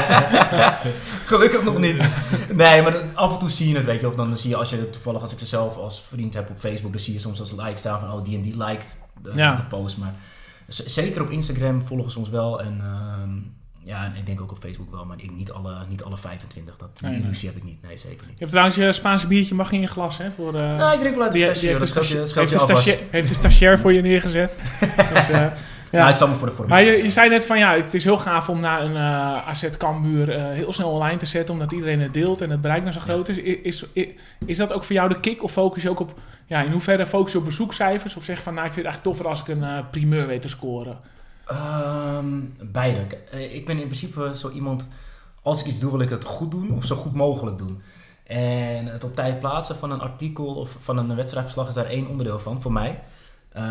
Gelukkig nog niet. Nee, maar af en toe zie je het, weet je. Of dan zie je als je toevallig, als ik ze zelf als vriend heb op Facebook, dan zie je soms als like staan van, oh, die en die liked de, Ja. de post. Maar zeker op Instagram volgen ze ons wel. En ehm, ja, en ik denk ook op Facebook wel, maar ik, niet, alle, niet alle 25. Dat, die Nee, nee. illusie heb ik niet. Nee, zeker niet. Je hebt trouwens je Spaanse biertje mag in je glas, hè? Voor, eh, Nee, ik drink wel uit de die, flesje. die heeft, joh. de heeft, de de stagiair voor je neergezet. dus, eh, ja. Nou, ik zal me voor de vorm. Maar je, je zei net van ja, het is heel gaaf om na een eh AZ Cambuur heel snel online te zetten, omdat iedereen het deelt en het bereik dan zo groot is. Is, is. is dat ook voor jou de kick of focus je ook op, ja, in hoeverre focus je op bezoekcijfers of zeg van nou, ik vind het eigenlijk toffer als ik een primeur weet te scoren? Ehm, beide. Eh, Ik ben in principe zo iemand, als ik iets doe, wil ik het goed doen of zo goed mogelijk doen. En het op tijd plaatsen van een artikel of van een wedstrijdverslag is daar één onderdeel van, voor mij. Eh,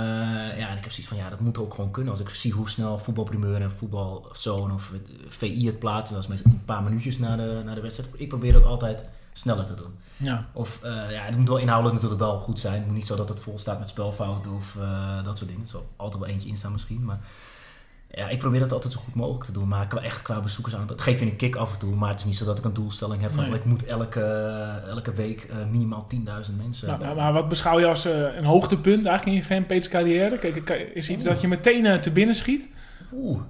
ja, en ik heb zoiets van, ja, dat moet ook gewoon kunnen. Als ik zie hoe snel voetbalprimeur en voetbalzone of eh, VI het plaatsen, dat is meestal een paar minuutjes na de, na de wedstrijd. Ik probeer dat altijd sneller te doen. Ja, Of ja, het moet wel inhoudelijk natuurlijk wel goed zijn. Het moet niet zo dat het vol staat met spelfouten of dat soort dingen. Er zal altijd wel eentje in staan misschien. Maar ja, ik probeer dat altijd zo goed mogelijk te doen. Maar qua, echt qua bezoekers aan. Dat geeft je een kick af en toe. Maar het is niet zo dat ik een doelstelling heb van Nee. oh, ik moet elke, elke week eh, minimaal 10.000 mensen. maar, maar, maar wat beschouw je als eh, een hoogtepunt eigenlijk in je fanpage carrière? Kijk, is iets dat je meteen eh, te binnen schiet? Oeh.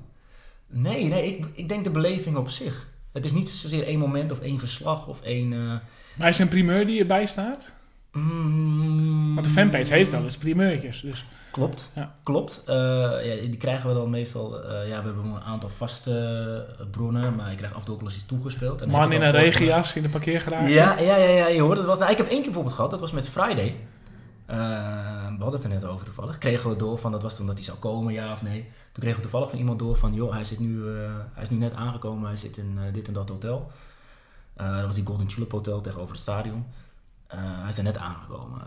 Nee, nee, ik, ik denk de beleving op zich. Het is niet zozeer één moment of één verslag of één. eh, Maar is er een primeur die erbij staat? mm, Want de fanpage heeft wel eens primeurtjes. Dus. Klopt, Ja. klopt. Eh, ja, die krijgen we dan meestal. eh, ja, we hebben een aantal vaste eh, bronnen, maar je krijgt af en toe ook wel eens iets toegespeeld. En Man in ik een regenjas in de parkeergarage. Ja, ja, ja, ja, je hoort het. Was, nou, ik heb één keer bijvoorbeeld gehad, dat was met Friday. We hadden het er net over toevallig. Kregen we door van, dat was toen dat hij zou komen, ja of nee. Toen kregen we toevallig van iemand door van, joh, hij, zit nu, hij is nu net aangekomen, hij zit in dit en dat hotel. Dat was die Golden Tulip Hotel tegenover het stadion. Hij is er net aangekomen.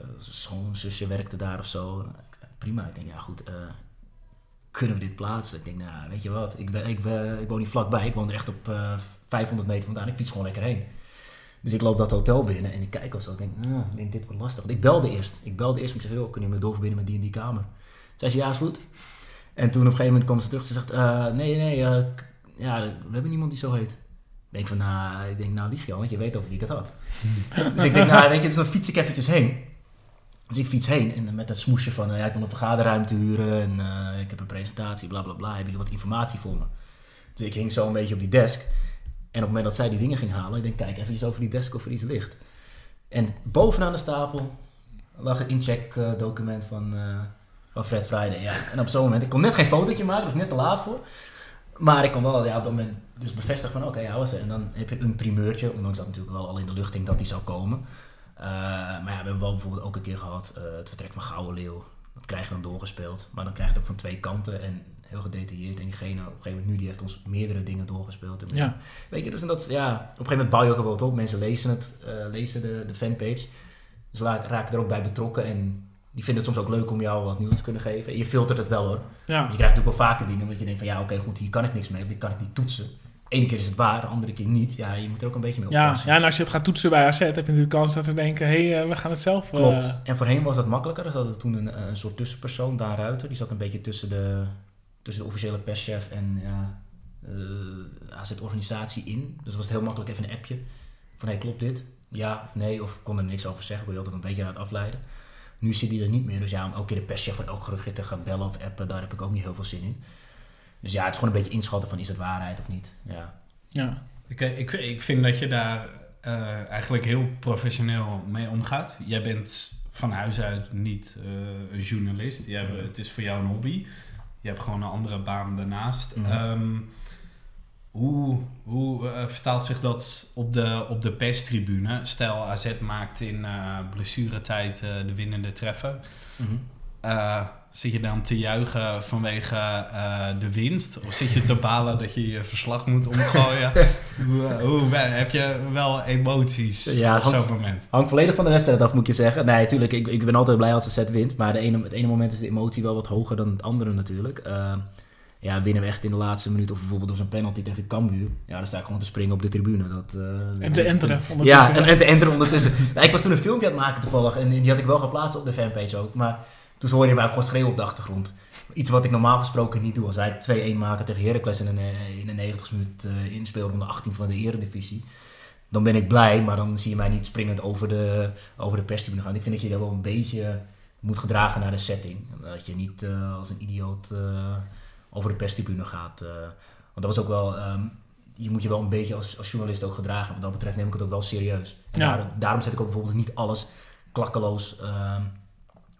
Eh, schoonzusje werkte daar of zo. Zei, prima, ik denk, ja goed, eh, kunnen we dit plaatsen? Ik denk, nou, weet je wat, ik, ben- ik, ben- ik woon niet vlakbij, ik woon er echt op eh 500 meter vandaan. Ik fiets gewoon lekker heen. Dus ik loop dat hotel binnen en ik kijk al zo. Ik denk, nou, ik denk, dit wordt lastig. Want ik belde eerst. Ik belde eerst en ik zeg, joh, kun je me doorverbinden met die en die kamer? Zei ze, ja, is goed. En toen op een gegeven moment kwam ze terug. Ze zegt, eh, nee, nee, eh, ja, we hebben niemand die zo heet. Ik denk van, nou, ik denk, nou lieg je al, want je weet over wie ik het had. dus ik denk, nou, weet je, dus dan fiets ik eventjes heen. Dus ik fiets heen en met dat smoesje van, eh, ja, ik wil een vergaderruimte huren en eh, ik heb een presentatie, bla bla bla. Hebben jullie wat informatie voor me? Dus ik hing zo een beetje op die desk. En op het moment dat zij die dingen ging halen, ik denk, kijk even iets over die desk of er iets ligt. En bovenaan de stapel lag een incheck document van, eh, van Fred Friday. Ja. En op zo'n moment, ik kon net geen fotootje maken, was net te laat voor. Maar ik kon wel ja, op dat moment dus bevestigen van oké, ja, was er. En dan heb je een primeurtje, ondanks dat natuurlijk wel al in de lucht hing dat die zou komen. Eh, maar ja, we hebben wel bijvoorbeeld ook een keer gehad eh, het vertrek van Gouden Leeuw. Dat krijg je dan doorgespeeld. Maar dan krijg je het ook van twee kanten en heel gedetailleerd. En diegene op een gegeven moment nu, die heeft ons meerdere dingen doorgespeeld. Ja. Weet je, dus en dat, ja, op een gegeven moment bouw je ook wel wat op. Mensen lezen het, eh, lezen de, de fanpage. Dus raken er ook bij betrokken. En die vinden het soms ook leuk om jou wat nieuws te kunnen geven. En je filtert het wel hoor. Ja. Je krijgt natuurlijk wel vaker dingen dat je denkt van ja, oké, goed, hier kan ik niks mee. Of dit kan ik niet toetsen. Ene keer is het waar, de andere keer niet. Ja, je moet er ook een beetje mee Ja, oppassen. ja, en als je het gaat toetsen bij AZ, heb je natuurlijk kans dat ze denken, hé, hey, eh, we gaan het zelf... eh, Klopt. En voorheen was dat makkelijker. Er zat toen een, eh, een soort tussenpersoon, Daan Ruiter. Die zat een beetje tussen de, tussen de officiële perschef en ja, AZ-organisatie in. Dus was het heel makkelijk even een appje. Van, hé, klopt dit? Ja of nee? Of kon er niks over zeggen. Kon je altijd een beetje aan het afleiden. Nu zit hij er niet meer. Dus ja, om elke keer de perschef van elk geruchtje te gaan bellen of appen, daar heb ik ook niet heel veel zin in. Dus ja, het is gewoon een beetje inschatten van, is het waarheid of niet? Ja. ja. Ik, ik, ik vind dat je daar eh, eigenlijk heel professioneel mee omgaat. Jij bent van huis uit niet eh, een journalist. Jij, hebt- het is voor jou een hobby. Je hebt gewoon een andere baan daarnaast. Mhm. Ehm, Hoe, hoe eh, vertaalt zich dat op de, op de perstribune? Stel, AZ maakt in eh, blessuretijd eh, de winnende treffer. Mhm. Eh, zit je dan te juichen vanwege eh, de winst? Of zit je te balen dat je je verslag moet omgooien? hoe, heb je wel emoties Ja, op zo'n moment? Hangt volledig van de wedstrijd af, moet je zeggen. Nee, natuurlijk, ik, ik ben altijd blij als de set wint. Maar de ene, het ene moment is de emotie wel wat hoger dan het andere natuurlijk. Eh, ja, winnen we echt in de laatste minuut of bijvoorbeeld door zo'n penalty tegen Cambuur. Ja, dan sta ik gewoon te springen op de tribune. Dat, eh, En te enteren. Ja, ondertussen. en, en te enteren ondertussen. Ja, ik was toen een filmpje aan het maken toevallig. En die had ik wel geplaatst op de fanpage ook. Maar toen hoorde je mij ook gewoon schreeuwen op de achtergrond. Iets wat ik normaal gesproken niet doe. Als wij 2-1 maken tegen Heracles in een, eh, in de 90 minuut eh inspeelronde 18 van de eredivisie. Dan ben ik blij, maar dan zie je mij niet springend over de, over de perstribune gaan. Ik vind dat je daar wel een beetje moet gedragen naar de setting. Dat je niet eh, als een idioot eh, over de perstribune gaat. want dat was ook wel... ehm, je moet je wel een beetje als, als journalist ook gedragen. Wat dat betreft neem ik het ook wel serieus. En Ja. daar- daarom zet ik ook bijvoorbeeld niet alles klakkeloos ehm,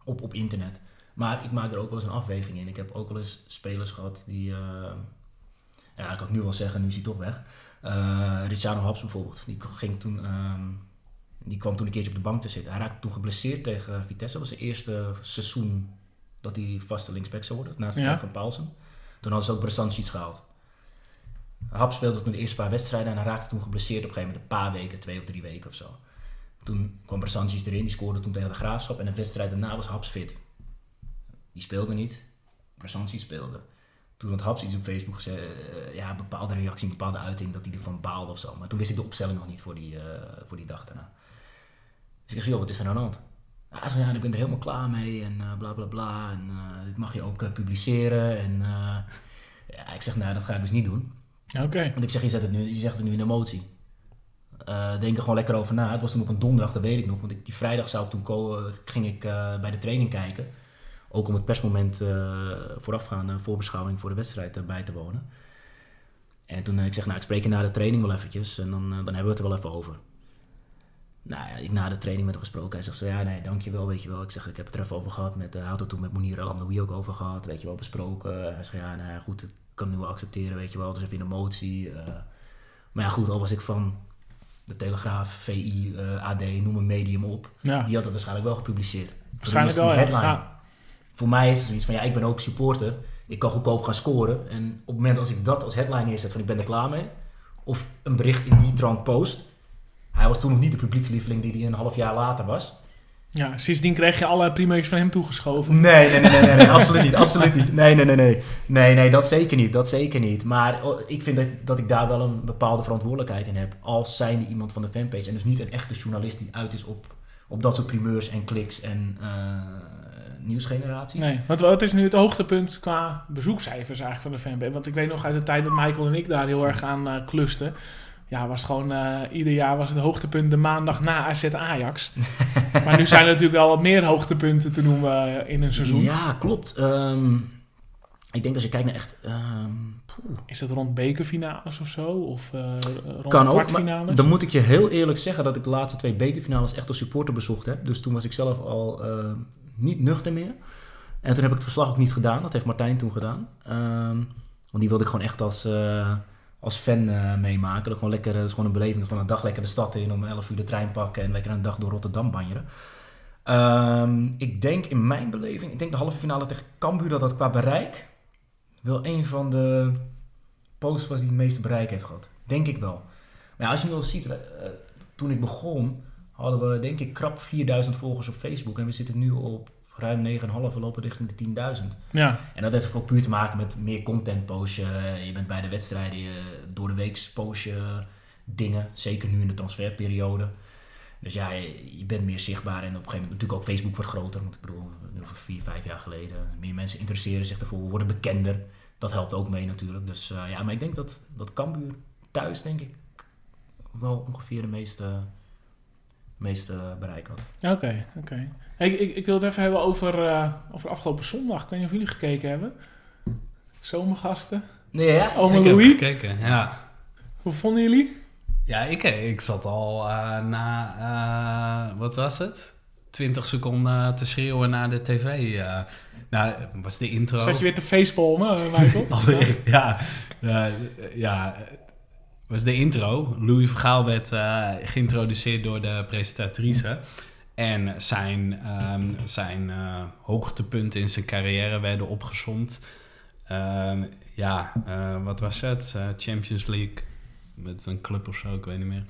op, op internet. Maar ik maak er ook wel eens een afweging in. Ik heb ook wel eens spelers gehad die... ehm, ja, dat kan ik nu wel zeggen, nu is hij toch weg. Eh Ricciano Haps bijvoorbeeld. Die, ging toen, ehm, die kwam toen een keertje op de bank te zitten. Hij raakte toen geblesseerd tegen Vitesse. Dat was zijn eerste seizoen dat hij vaste linksback zou worden. Na het vertrek Ja. van Paulsen. Toen hadden ze ook Brasancic gehaald. Hap speelde toen de eerste paar wedstrijden en hij raakte toen geblesseerd op een gegeven moment een paar weken, twee of drie weken of zo. Toen kwam Brasancic erin, die scoorde toen tegen de Graafschap en de wedstrijd daarna was Haps fit. Die speelde niet, Brasancic speelde. Toen had Haps iets op Facebook gezegd, eh, ja, een bepaalde reactie, een bepaalde uiting dat hij ervan baalde of zo. Maar toen wist ik de opstelling nog niet voor die, eh, voor die dag daarna. Dus ik zeg, joh, wat is er nou aan de hand? Hij zei, ja, ik ben er helemaal klaar mee en eh, bla bla bla. En dit mag je ook publiceren. En ja, ik zeg, nou, dat ga ik dus niet doen. Oké. Want ik zeg, je, zet het nu, je zegt het nu in emotie. Eh, denk er gewoon lekker over na. Het was toen op een donderdag, dat weet ik nog. Want ik, die vrijdag zou toen ko- ging ik eh, bij de training kijken. Ook om het persmoment eh voorafgaande voorbeschouwing voor de wedstrijd eh, bij te wonen. En toen eh, ik zeg, nou ik spreek je na de training wel eventjes. En dan, eh, dan hebben we het er wel even over. Nou ja, ik na de training met hem gesproken. Hij zegt zo, ja nee, dankjewel, weet je wel. Ik zeg, ik heb het er even over gehad. Met, uh, had het toen met Monier Amdoui ook over gehad. Weet je wel, besproken. Hij zegt, ja nou goed, ik kan nu wel accepteren, weet je wel. Het is even in emotie. eh. maar ja, goed, al was ik van de Telegraaf, VI, eh, AD, noem een medium op. Ja, Die had het waarschijnlijk wel gepubliceerd. Waarschijnlijk wel. headline. Ja. Voor mij is het zoiets van, ja, ik ben ook supporter. Ik kan goedkoop gaan scoren. En op het moment als ik dat als headline neerzet van ik ben er klaar mee. Of een bericht in die trant post. Hij was toen nog niet de publiekslieveling die hij een half jaar later was. Ja, sindsdien kreeg je alle primeurtjes van hem toegeschoven. Nee, nee, nee, nee, nee, nee, absoluut niet, absoluut niet. Nee, nee, nee, nee. Nee, nee, dat zeker niet, dat zeker niet. Maar oh, ik vind dat, dat ik daar wel een bepaalde verantwoordelijkheid in heb. Als zijnde iemand van de fanpage. En dus niet een echte journalist die uit is op, op dat soort primeurs en kliks en eh, nieuwsgeneratie. Nee, wat, wat is nu het hoogtepunt qua bezoekcijfers eigenlijk van de fanbase? Want ik weet nog uit de tijd dat Michael en ik daar heel erg aan eh klusten. Ja, was het gewoon, eh, ieder jaar was het hoogtepunt de maandag na AZ Ajax. maar nu zijn er natuurlijk wel wat meer hoogtepunten te noemen eh, in een seizoen. Ja, klopt. Ehm, ik denk als je kijkt naar echt... ehm. Is dat rond bekerfinales of zo? Of eh rond Kan ook, kwartfinales? dan moet ik je heel eerlijk zeggen dat ik de laatste twee bekerfinales echt als supporter bezocht heb. Dus toen was ik zelf al niet nuchter meer. En toen heb ik het verslag ook niet gedaan. Dat heeft Martijn toen gedaan. Ehm, want die wilde ik gewoon echt als, als fan eh, meemaken. Dat, gewoon lekker, dat is gewoon een beleving. Dat is gewoon een dag lekker de stad in om 11 uur de trein pakken en lekker een dag door Rotterdam banjeren. Ehm, ik denk in mijn beleving, ik denk de halve finale tegen Cambuur dat dat qua bereik wel een van de posts was die het meeste bereik heeft gehad. Denk ik wel. Maar ja, als je nu al ziet, eh, toen ik begon, hadden we denk ik krap 4000 volgers op Facebook. En we zitten nu op ruim 9,5, we lopen richting de 10.000. Ja, En dat heeft ook puur te maken met meer content post je. Bent bij de wedstrijden, je, door de week post je dingen. Zeker nu in de transferperiode. Dus ja, je, je bent meer zichtbaar. En op een gegeven moment natuurlijk ook Facebook wordt groter. Want ik bedoel, nu over vier, vijf jaar geleden. Meer mensen interesseren zich ervoor, worden bekender. Dat helpt ook mee natuurlijk. Dus eh, ja, maar ik denk dat, dat Cambuur thuis, denk ik, wel ongeveer de meeste, meeste bereik had. oké. oké. Hey, ik, ik, ik wil het even hebben over, eh, over afgelopen zondag. Ik weet niet of jullie gekeken hebben. Zomergasten. Nee, ja? Ik heb Louis. gekeken, ja. Hoe vonden jullie? Ja, ik, ik zat al eh, na, eh, wat was het? 20 seconden te schreeuwen naar de tv. eh. nou, was de intro. Zat je weer te facepalmen, eh, Michael? Ja, ja, was de intro. Louis Vergaal werd uh, geïntroduceerd door de presentatrice. En zijn, um, zijn uh, hoogtepunten in zijn carrière werden opgezomd. Uh, ja, uh, wat was het? Champions League met een club of zo, ik weet niet meer.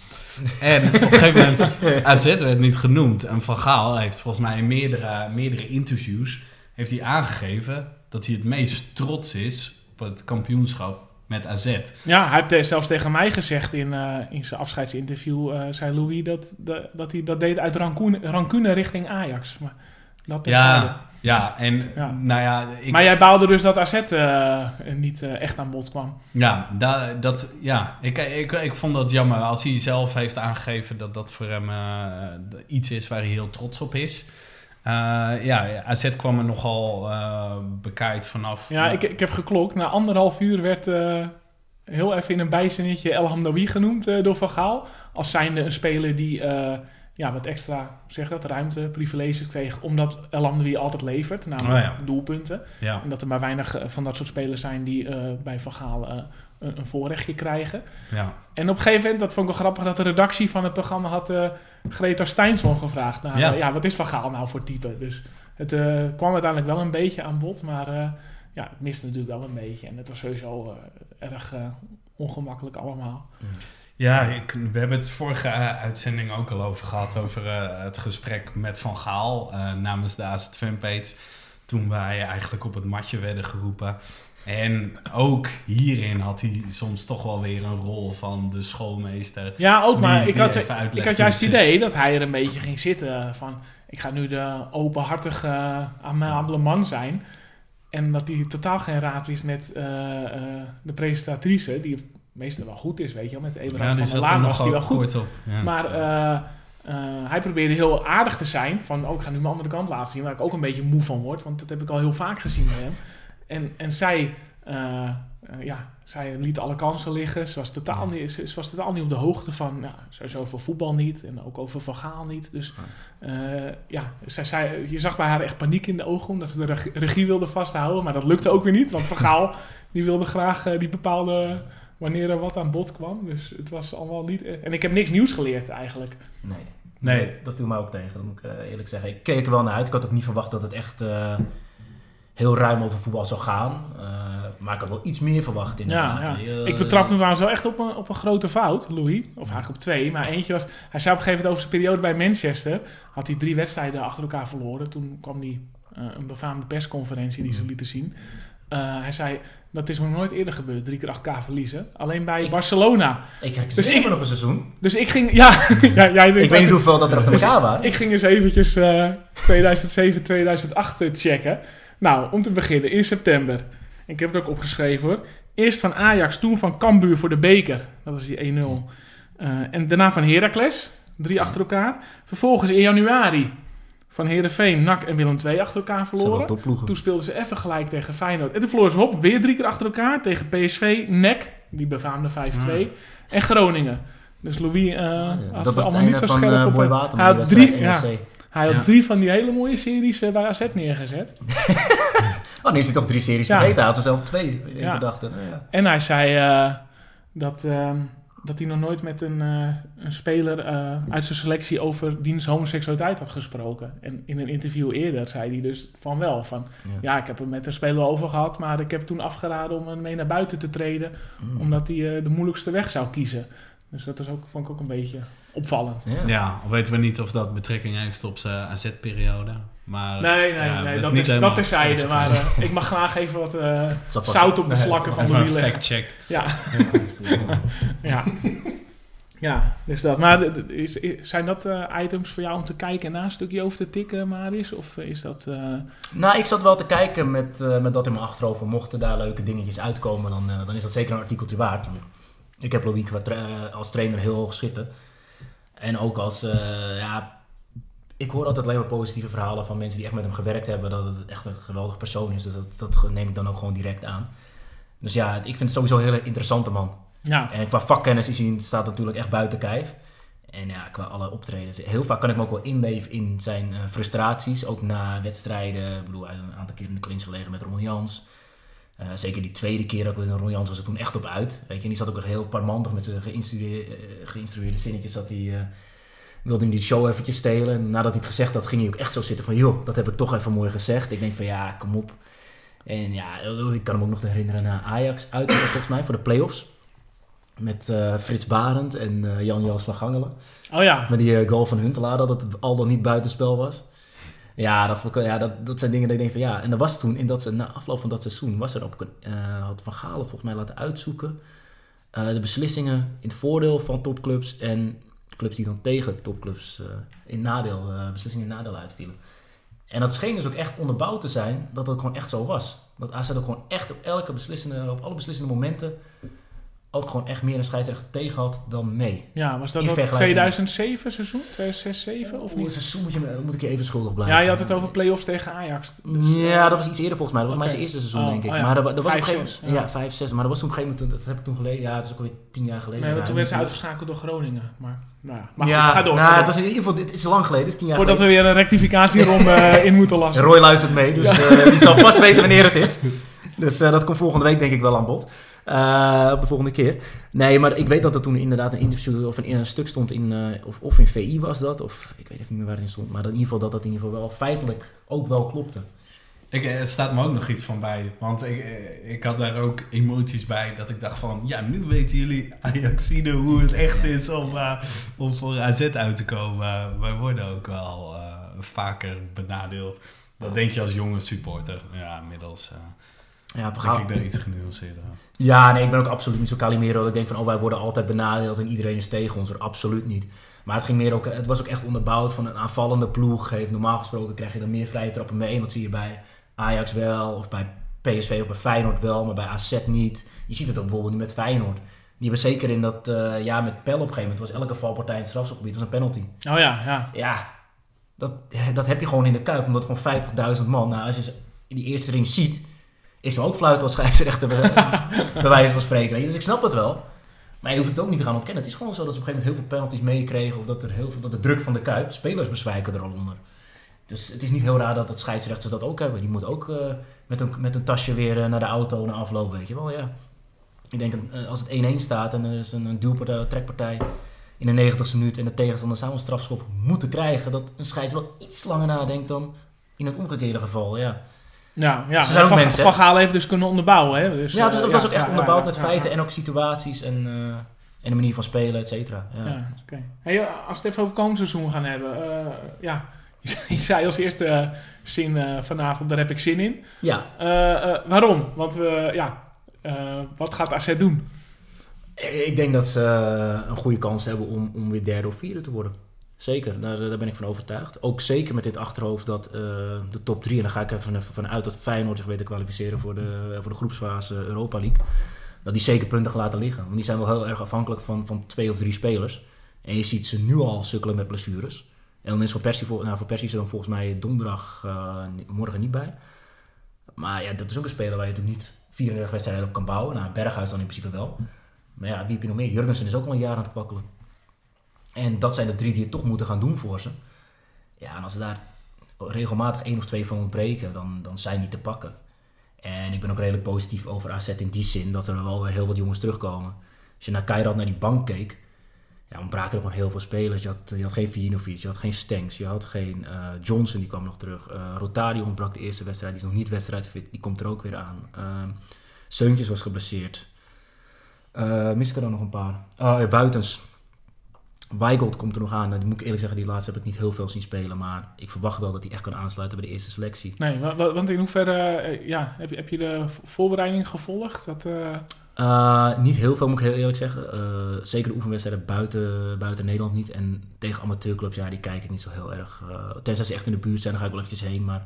En op een gegeven moment, AZ werd niet genoemd. En Van Gaal heeft volgens mij in meerdere, meerdere interviews heeft hij aangegeven dat hij het meest trots is op het kampioenschap met AZ. Ja, hij heeft zelfs tegen mij gezegd in, uh, in zijn afscheidsinterview, uh, zei Louis, dat, dat, dat hij dat deed uit rancune, rancune richting Ajax. Maar dat ja, ja, en ja. nou ja... Ik, maar jij baalde dus dat AZ uh, niet echt aan bod kwam. Ja, da, dat, ja ik, ik, ik vond dat jammer. Als hij zelf heeft aangegeven dat dat voor hem iets is waar hij heel trots op is... Uh, ja, AZ kwam er nogal uh, bekijkt vanaf. Ja, ik, ik heb geklokt. Na anderhalf uur werd uh, heel even in een bijzinnetje El Hamdawi genoemd door Van Gaal. Als zijnde een speler die ja, wat extra, zeg dat, ruimte, privileges kreeg. Omdat El Hamdawi altijd levert, namelijk oh, ja. doelpunten. Ja. En dat er maar weinig van dat soort spelers zijn die bij Van Gaal een, een, voorrechtje krijgen. Ja. En op een gegeven moment, dat vond ik wel grappig, dat de redactie van het programma had uh, Greta Steinsson gevraagd. Nou, ja. ja. wat is Van Gaal nou voor type? Dus het uh, kwam uiteindelijk wel een beetje aan bod, maar ja, het miste natuurlijk wel een beetje. En het was sowieso erg ongemakkelijk allemaal. Ja, ik, we hebben het vorige uitzending ook al over gehad, over het gesprek met Van Gaal namens de AZ Fanpage. Toen wij eigenlijk op het matje werden geroepen. En ook hierin had hij soms toch wel weer een rol van de schoolmeester. Ja, ook, maar ik, had, ik had juist het idee dat hij er een beetje ging zitten van... ik ga nu de openhartige, amabele man zijn. En dat hij totaal geen raad wist met uh, uh, de presentatrice, die meestal wel goed is, weet je wel. Met Eberhard ja, van der Laan was die wel goed. Op, ja. Maar uh, hij probeerde heel aardig te zijn. Van, oh, ik ga nu mijn andere kant laten zien, waar ik ook een beetje moe van word. Want dat heb ik al heel vaak gezien bij hem. En, en zij, uh, uh, ja, zij liet alle kansen liggen. Ze was, totaal niet, ze, ze, was totaal niet op de hoogte van, ja, sowieso over voetbal niet en ook over Van Gaal niet. Dus uh, ja, zij, zij, je zag bij haar echt paniek in de ogen omdat ze de regie wilde vasthouden. Maar dat lukte ook weer niet, want Van Gaal die wilde graag die bepaalde wanneer er wat aan bod kwam. Dus het was allemaal niet... En ik heb niks nieuws geleerd eigenlijk. Nee. Nee. Dat, dat viel mij ook tegen, dat moet ik eerlijk zeggen. Ik keek er wel naar uit. Ik had ook niet verwacht dat het echt heel ruim over voetbal zou gaan. Uh, maar ik had wel iets meer verwacht inderdaad. Ja, ja. Uh, ik betrapte hem trouwens wel echt op een, op een grote fout, Louis. Of eigenlijk op twee. Maar eentje was... Hij zei op een gegeven moment over zijn periode bij Manchester... had hij drie wedstrijden achter elkaar verloren. Toen kwam hij uh, een befaamde persconferentie die ze Mhm. lieten zien. hij zei... Dat is nog nooit eerder gebeurd, drie keer achter elkaar verliezen. Alleen bij Barcelona. Ik heb Dus ik- nog een seizoen. Dus ik ging... Ja, ja jij Ik weet niet hoeveel dat er achter Dus elkaar waren. Ik ging eens eventjes eh 2007, 2008 checken. Nou, om te beginnen, in september. Ik heb het ook opgeschreven hoor. Eerst van Ajax, toen van Cambuur voor de beker. Dat was die 1-0. Eh, en daarna van Heracles, drie achter elkaar. Vervolgens in januari van Heerenveen, NAC en Willem II achter elkaar verloren. Toen speelden ze even gelijk tegen Feyenoord. En toen verloren ze op, weer drie keer achter elkaar. Tegen PSV, NEC, die befaamde 5-2. En Groningen. Dus Louis eh Ja, had dat was het allemaal niet zo van scherp uh, op Boy Waterman, drie, ja. Hij had Ja. drie van die hele mooie series eh, bij AZ neergezet. Oh, nu is hij toch drie series Ja. vergeten. Hij had er zelf twee in Ja. gedachten. Nou ja. En hij zei eh, dat, ehm, dat hij nog nooit met een, eh, een speler eh, uit zijn selectie over diens homoseksualiteit had gesproken. En in een interview eerder zei hij dus van wel. Van, Ja. ik heb het met een speler over gehad, maar ik heb toen afgeraden om hem mee naar buiten te treden. Mm. Omdat hij eh, de moeilijkste weg zou kiezen. Dus dat is ook, vond ik ook een beetje opvallend. Ja. Ja, al weten we niet of dat betrekking heeft op zijn AZ-periode. Maar Nee, nee, ja, nee, is dat, niet is, helemaal dat terzijde. Maar eh, ik mag graag even wat eh, zout op de slakken van Even Louis een leggen. fact-check. Ja. Ja. ja, dus dat. Maar is, is- zijn dat eh, items voor jou om te kijken en na een stukje over te tikken, Marius? Of is dat... eh, Nou, ik zat wel te kijken met, eh, met dat in mijn achterhoofd. Mochten daar leuke dingetjes uitkomen, dan, eh, dan is dat zeker een artikeltje waard. Ik heb Louis qua tra- eh, als trainer heel hoog zitten. En ook als, eh, ja... Ik hoor altijd alleen maar positieve verhalen van mensen die echt met hem gewerkt hebben. Dat het echt een geweldig persoon is. Dus dat, dat neem ik dan ook gewoon direct aan. Dus ja, ik vind het sowieso een hele interessante man. ja, En qua vakkennis is hij, staat natuurlijk echt buiten kijf. En ja, qua alle optredens. Heel vaak kan ik me ook wel inleven in zijn eh, frustraties. Ook na wedstrijden. Ik bedoel, hij een aantal keer in de clinch gelegen met Ron Jans. Eh, zeker die tweede keer ook met Ron Jans was het toen echt op uit. Weet je, en die zat ook heel parmantig met zijn geïnstrueerde, eh, geïnstrueerde zinnetjes. Dat hij eh, wilde hem die show eventjes stelen. En nadat hij het gezegd had, ging hij ook echt zo zitten van... joh, dat heb ik toch even mooi gezegd. Ik denk van ja, kom op. En ja, ik kan me ook nog herinneren naar Ajax uit volgens mij voor de play-offs. Met eh, Frits Barend en Jan-Joos van Gangelen. Oh ja. Met die goal van Huntelaar, dat het al dan niet buitenspel was. Ja, dat, ja dat, dat zijn dingen dat ik denk van ja. En er was toen, in dat, na afloop van dat seizoen, was er een, eh, had Van Gaal volgens mij laten uitzoeken. eh, de beslissingen in het voordeel van topclubs en clubs die dan tegen topclubs eh, in nadeel, beslissingen in nadeel uitvielen. En dat scheen dus ook echt onderbouwd te zijn dat dat gewoon echt zo was. Dat AZ ook gewoon echt op elke beslissende, op alle beslissende momenten ook gewoon echt meer een scheidsrechter tegen had dan mee. Ja, was dat In ook vergelijking- 2007 seizoen? 2006, 2007 of niet? het seizoen moet, je, moet ik je even schuldig blijven. Ja, je had het over play-offs tegen Ajax. Dus, ja, dat was iets eerder volgens mij. Dat was mijn eerste seizoen, Oh, denk ik. oh ja. Maar dat, wa- dat was op een gegeven moment... ja. Ja, vijf, zes. Maar dat was toen op een gegeven moment... Dat heb ik toen geleden. Ja, het is ook alweer tien jaar geleden. Nee, Ja, toen werd ze uitgeschakeld door Groningen. Maar, nou ja. maar ja, goed, ga door. Nou, het was in ieder geval... Het is lang geleden. Het is tien jaar Voordat we weer een rectificatieronde eh, in moeten lassen. Roy luistert mee, dus eh, die zal vast weten wanneer het is. Dus eh, dat komt volgende week denk ik wel aan bod. Eh, op de volgende keer. Nee, maar ik weet dat er toen inderdaad een interview of een, een stuk stond in... eh, of, of in VI was dat, of ik weet even niet meer waar het in stond. Maar in ieder geval dat dat in ieder geval wel feitelijk ook wel klopte. Ik, eh, er staat me ook nog iets van bij. Want ik, eh, ik had daar ook emoties bij. Dat ik dacht van... Ja, nu weten jullie Ajaxide hoe het echt is om, eh, om AZ uit te komen. Eh, wij worden ook wel eh, vaker benadeeld. Dat denk je als jonge supporter. Ja, inmiddels eh, Ja, we gaan, ik daar iets genuanceerder aan. Ja, nee, ik ben ook absoluut niet zo Calimero. Dat ik denk van, oh, wij worden altijd benadeeld en iedereen is tegen ons. Er absoluut niet. Maar het, ging meer ook, het was ook echt onderbouwd van een aanvallende ploeg. Heeft, normaal gesproken krijg je dan meer vrije trappen mee. En dat zie je bij Ajax wel, of bij PSV of bij Feyenoord wel, maar bij AZ niet. Je ziet het ook bijvoorbeeld nu met Feyenoord. Die hebben zeker in dat eh jaar met Pel op een gegeven moment, was elke valpartij in het strafschopgebied was een penalty. Oh ja, ja. Ja, dat, dat heb je gewoon in de Kuip, omdat gewoon 50.000 man, nou, als je ze in die eerste ring ziet, ik zou ook fluiten als scheidsrechter bij, bij wijze van spreken. Weet je. Dus ik snap het wel. Maar je hoeft het ook niet te gaan ontkennen. Het is gewoon zo dat ze op een gegeven moment heel veel penalties meekregen. Of dat, er heel veel, dat de druk van de Kuip, spelers bezwijken er al onder. Dus het is niet heel raar dat het scheidsrechters dat ook hebben. Die moeten ook eh, met, een, met een tasje weer eh, naar de auto, naar afloop, weet je wel. Ja. Ik denk, eh, als het 1-1 staat en er is een, een duwpartij, trekpartij in de 90ste minuut en de tegenstander zou een strafschop moeten krijgen, dat een scheids wel iets langer nadenkt dan in het omgekeerde geval. Ja, Ja, ja. Ze zijn ook van, mensen, van? Gaal heeft dus kunnen onderbouwen. Hè? Dus, ja dus eh, dat was ook echt ja, onderbouwd met feiten en ook situaties en, eh, en de manier van spelen, et cetera. Ja. Hey, eh, als we het even over komend seizoen gaan hebben. ja, je zei als eerste zin vanavond, daar heb ik zin in. ja, waarom? Want we, ja, wat gaat AZ doen? ik denk dat ze een goede kans hebben om, om weer derde of vierde te worden. Zeker, daar, daar ben ik van overtuigd. Ook zeker met dit achterhoofd dat eh, de top drie, en daar ga ik even vanuit dat Feyenoord zich weet te kwalificeren voor de, voor de groepsfase Europa League, dat die zeker punten laten liggen. Want die zijn wel heel erg afhankelijk van, van twee of drie spelers. En je ziet ze nu al sukkelen met blessures. En dan is voor Persie, vol- nou, voor Persie is er dan volgens mij donderdag, eh, morgen niet bij. Maar ja, dat is ook een speler waar je natuurlijk niet 34 wedstrijden op kan bouwen. Nou, Berghuis dan in principe wel. Maar ja, wie heb je nog meer? Jurgensen is ook al een jaar aan het kwakkelen. En dat zijn de drie die het toch moeten gaan doen voor ze. Ja, en als ze daar regelmatig één of twee van ontbreken, dan, dan zijn die te pakken. En ik ben ook redelijk positief over AZ in die zin dat er wel weer heel wat jongens terugkomen. Als je naar Kairat, naar die bank keek, ja, ontbraken er gewoon heel veel spelers. Je had, je had geen Vijinovic, je had geen Stenks, je had geen eh, Johnson, die kwam nog terug. Eh Rotario ontbrak de eerste wedstrijd, die is nog niet wedstrijdfit, die komt er ook weer aan. Ehm Seuntjes was geblesseerd. Eh mis ik er dan nog een paar? Ja, Buitens. Weigold komt er nog aan. Nou, die moet ik eerlijk zeggen, die laatste heb ik niet heel veel zien spelen. Maar ik verwacht wel dat hij echt kan aansluiten bij de eerste selectie. Nee, wa- wa- want in hoeverre eh, ja, heb, je, heb je de voorbereiding gevolgd? Dat, eh, Uh, niet heel veel, moet ik heel eerlijk zeggen. Uh, zeker de oefenwedstrijden buiten, buiten Nederland niet. En tegen amateurclubs, ja, die kijk ik niet zo heel erg. Tenzij ze echt in de buurt zijn, dan ga ik wel eventjes heen. Maar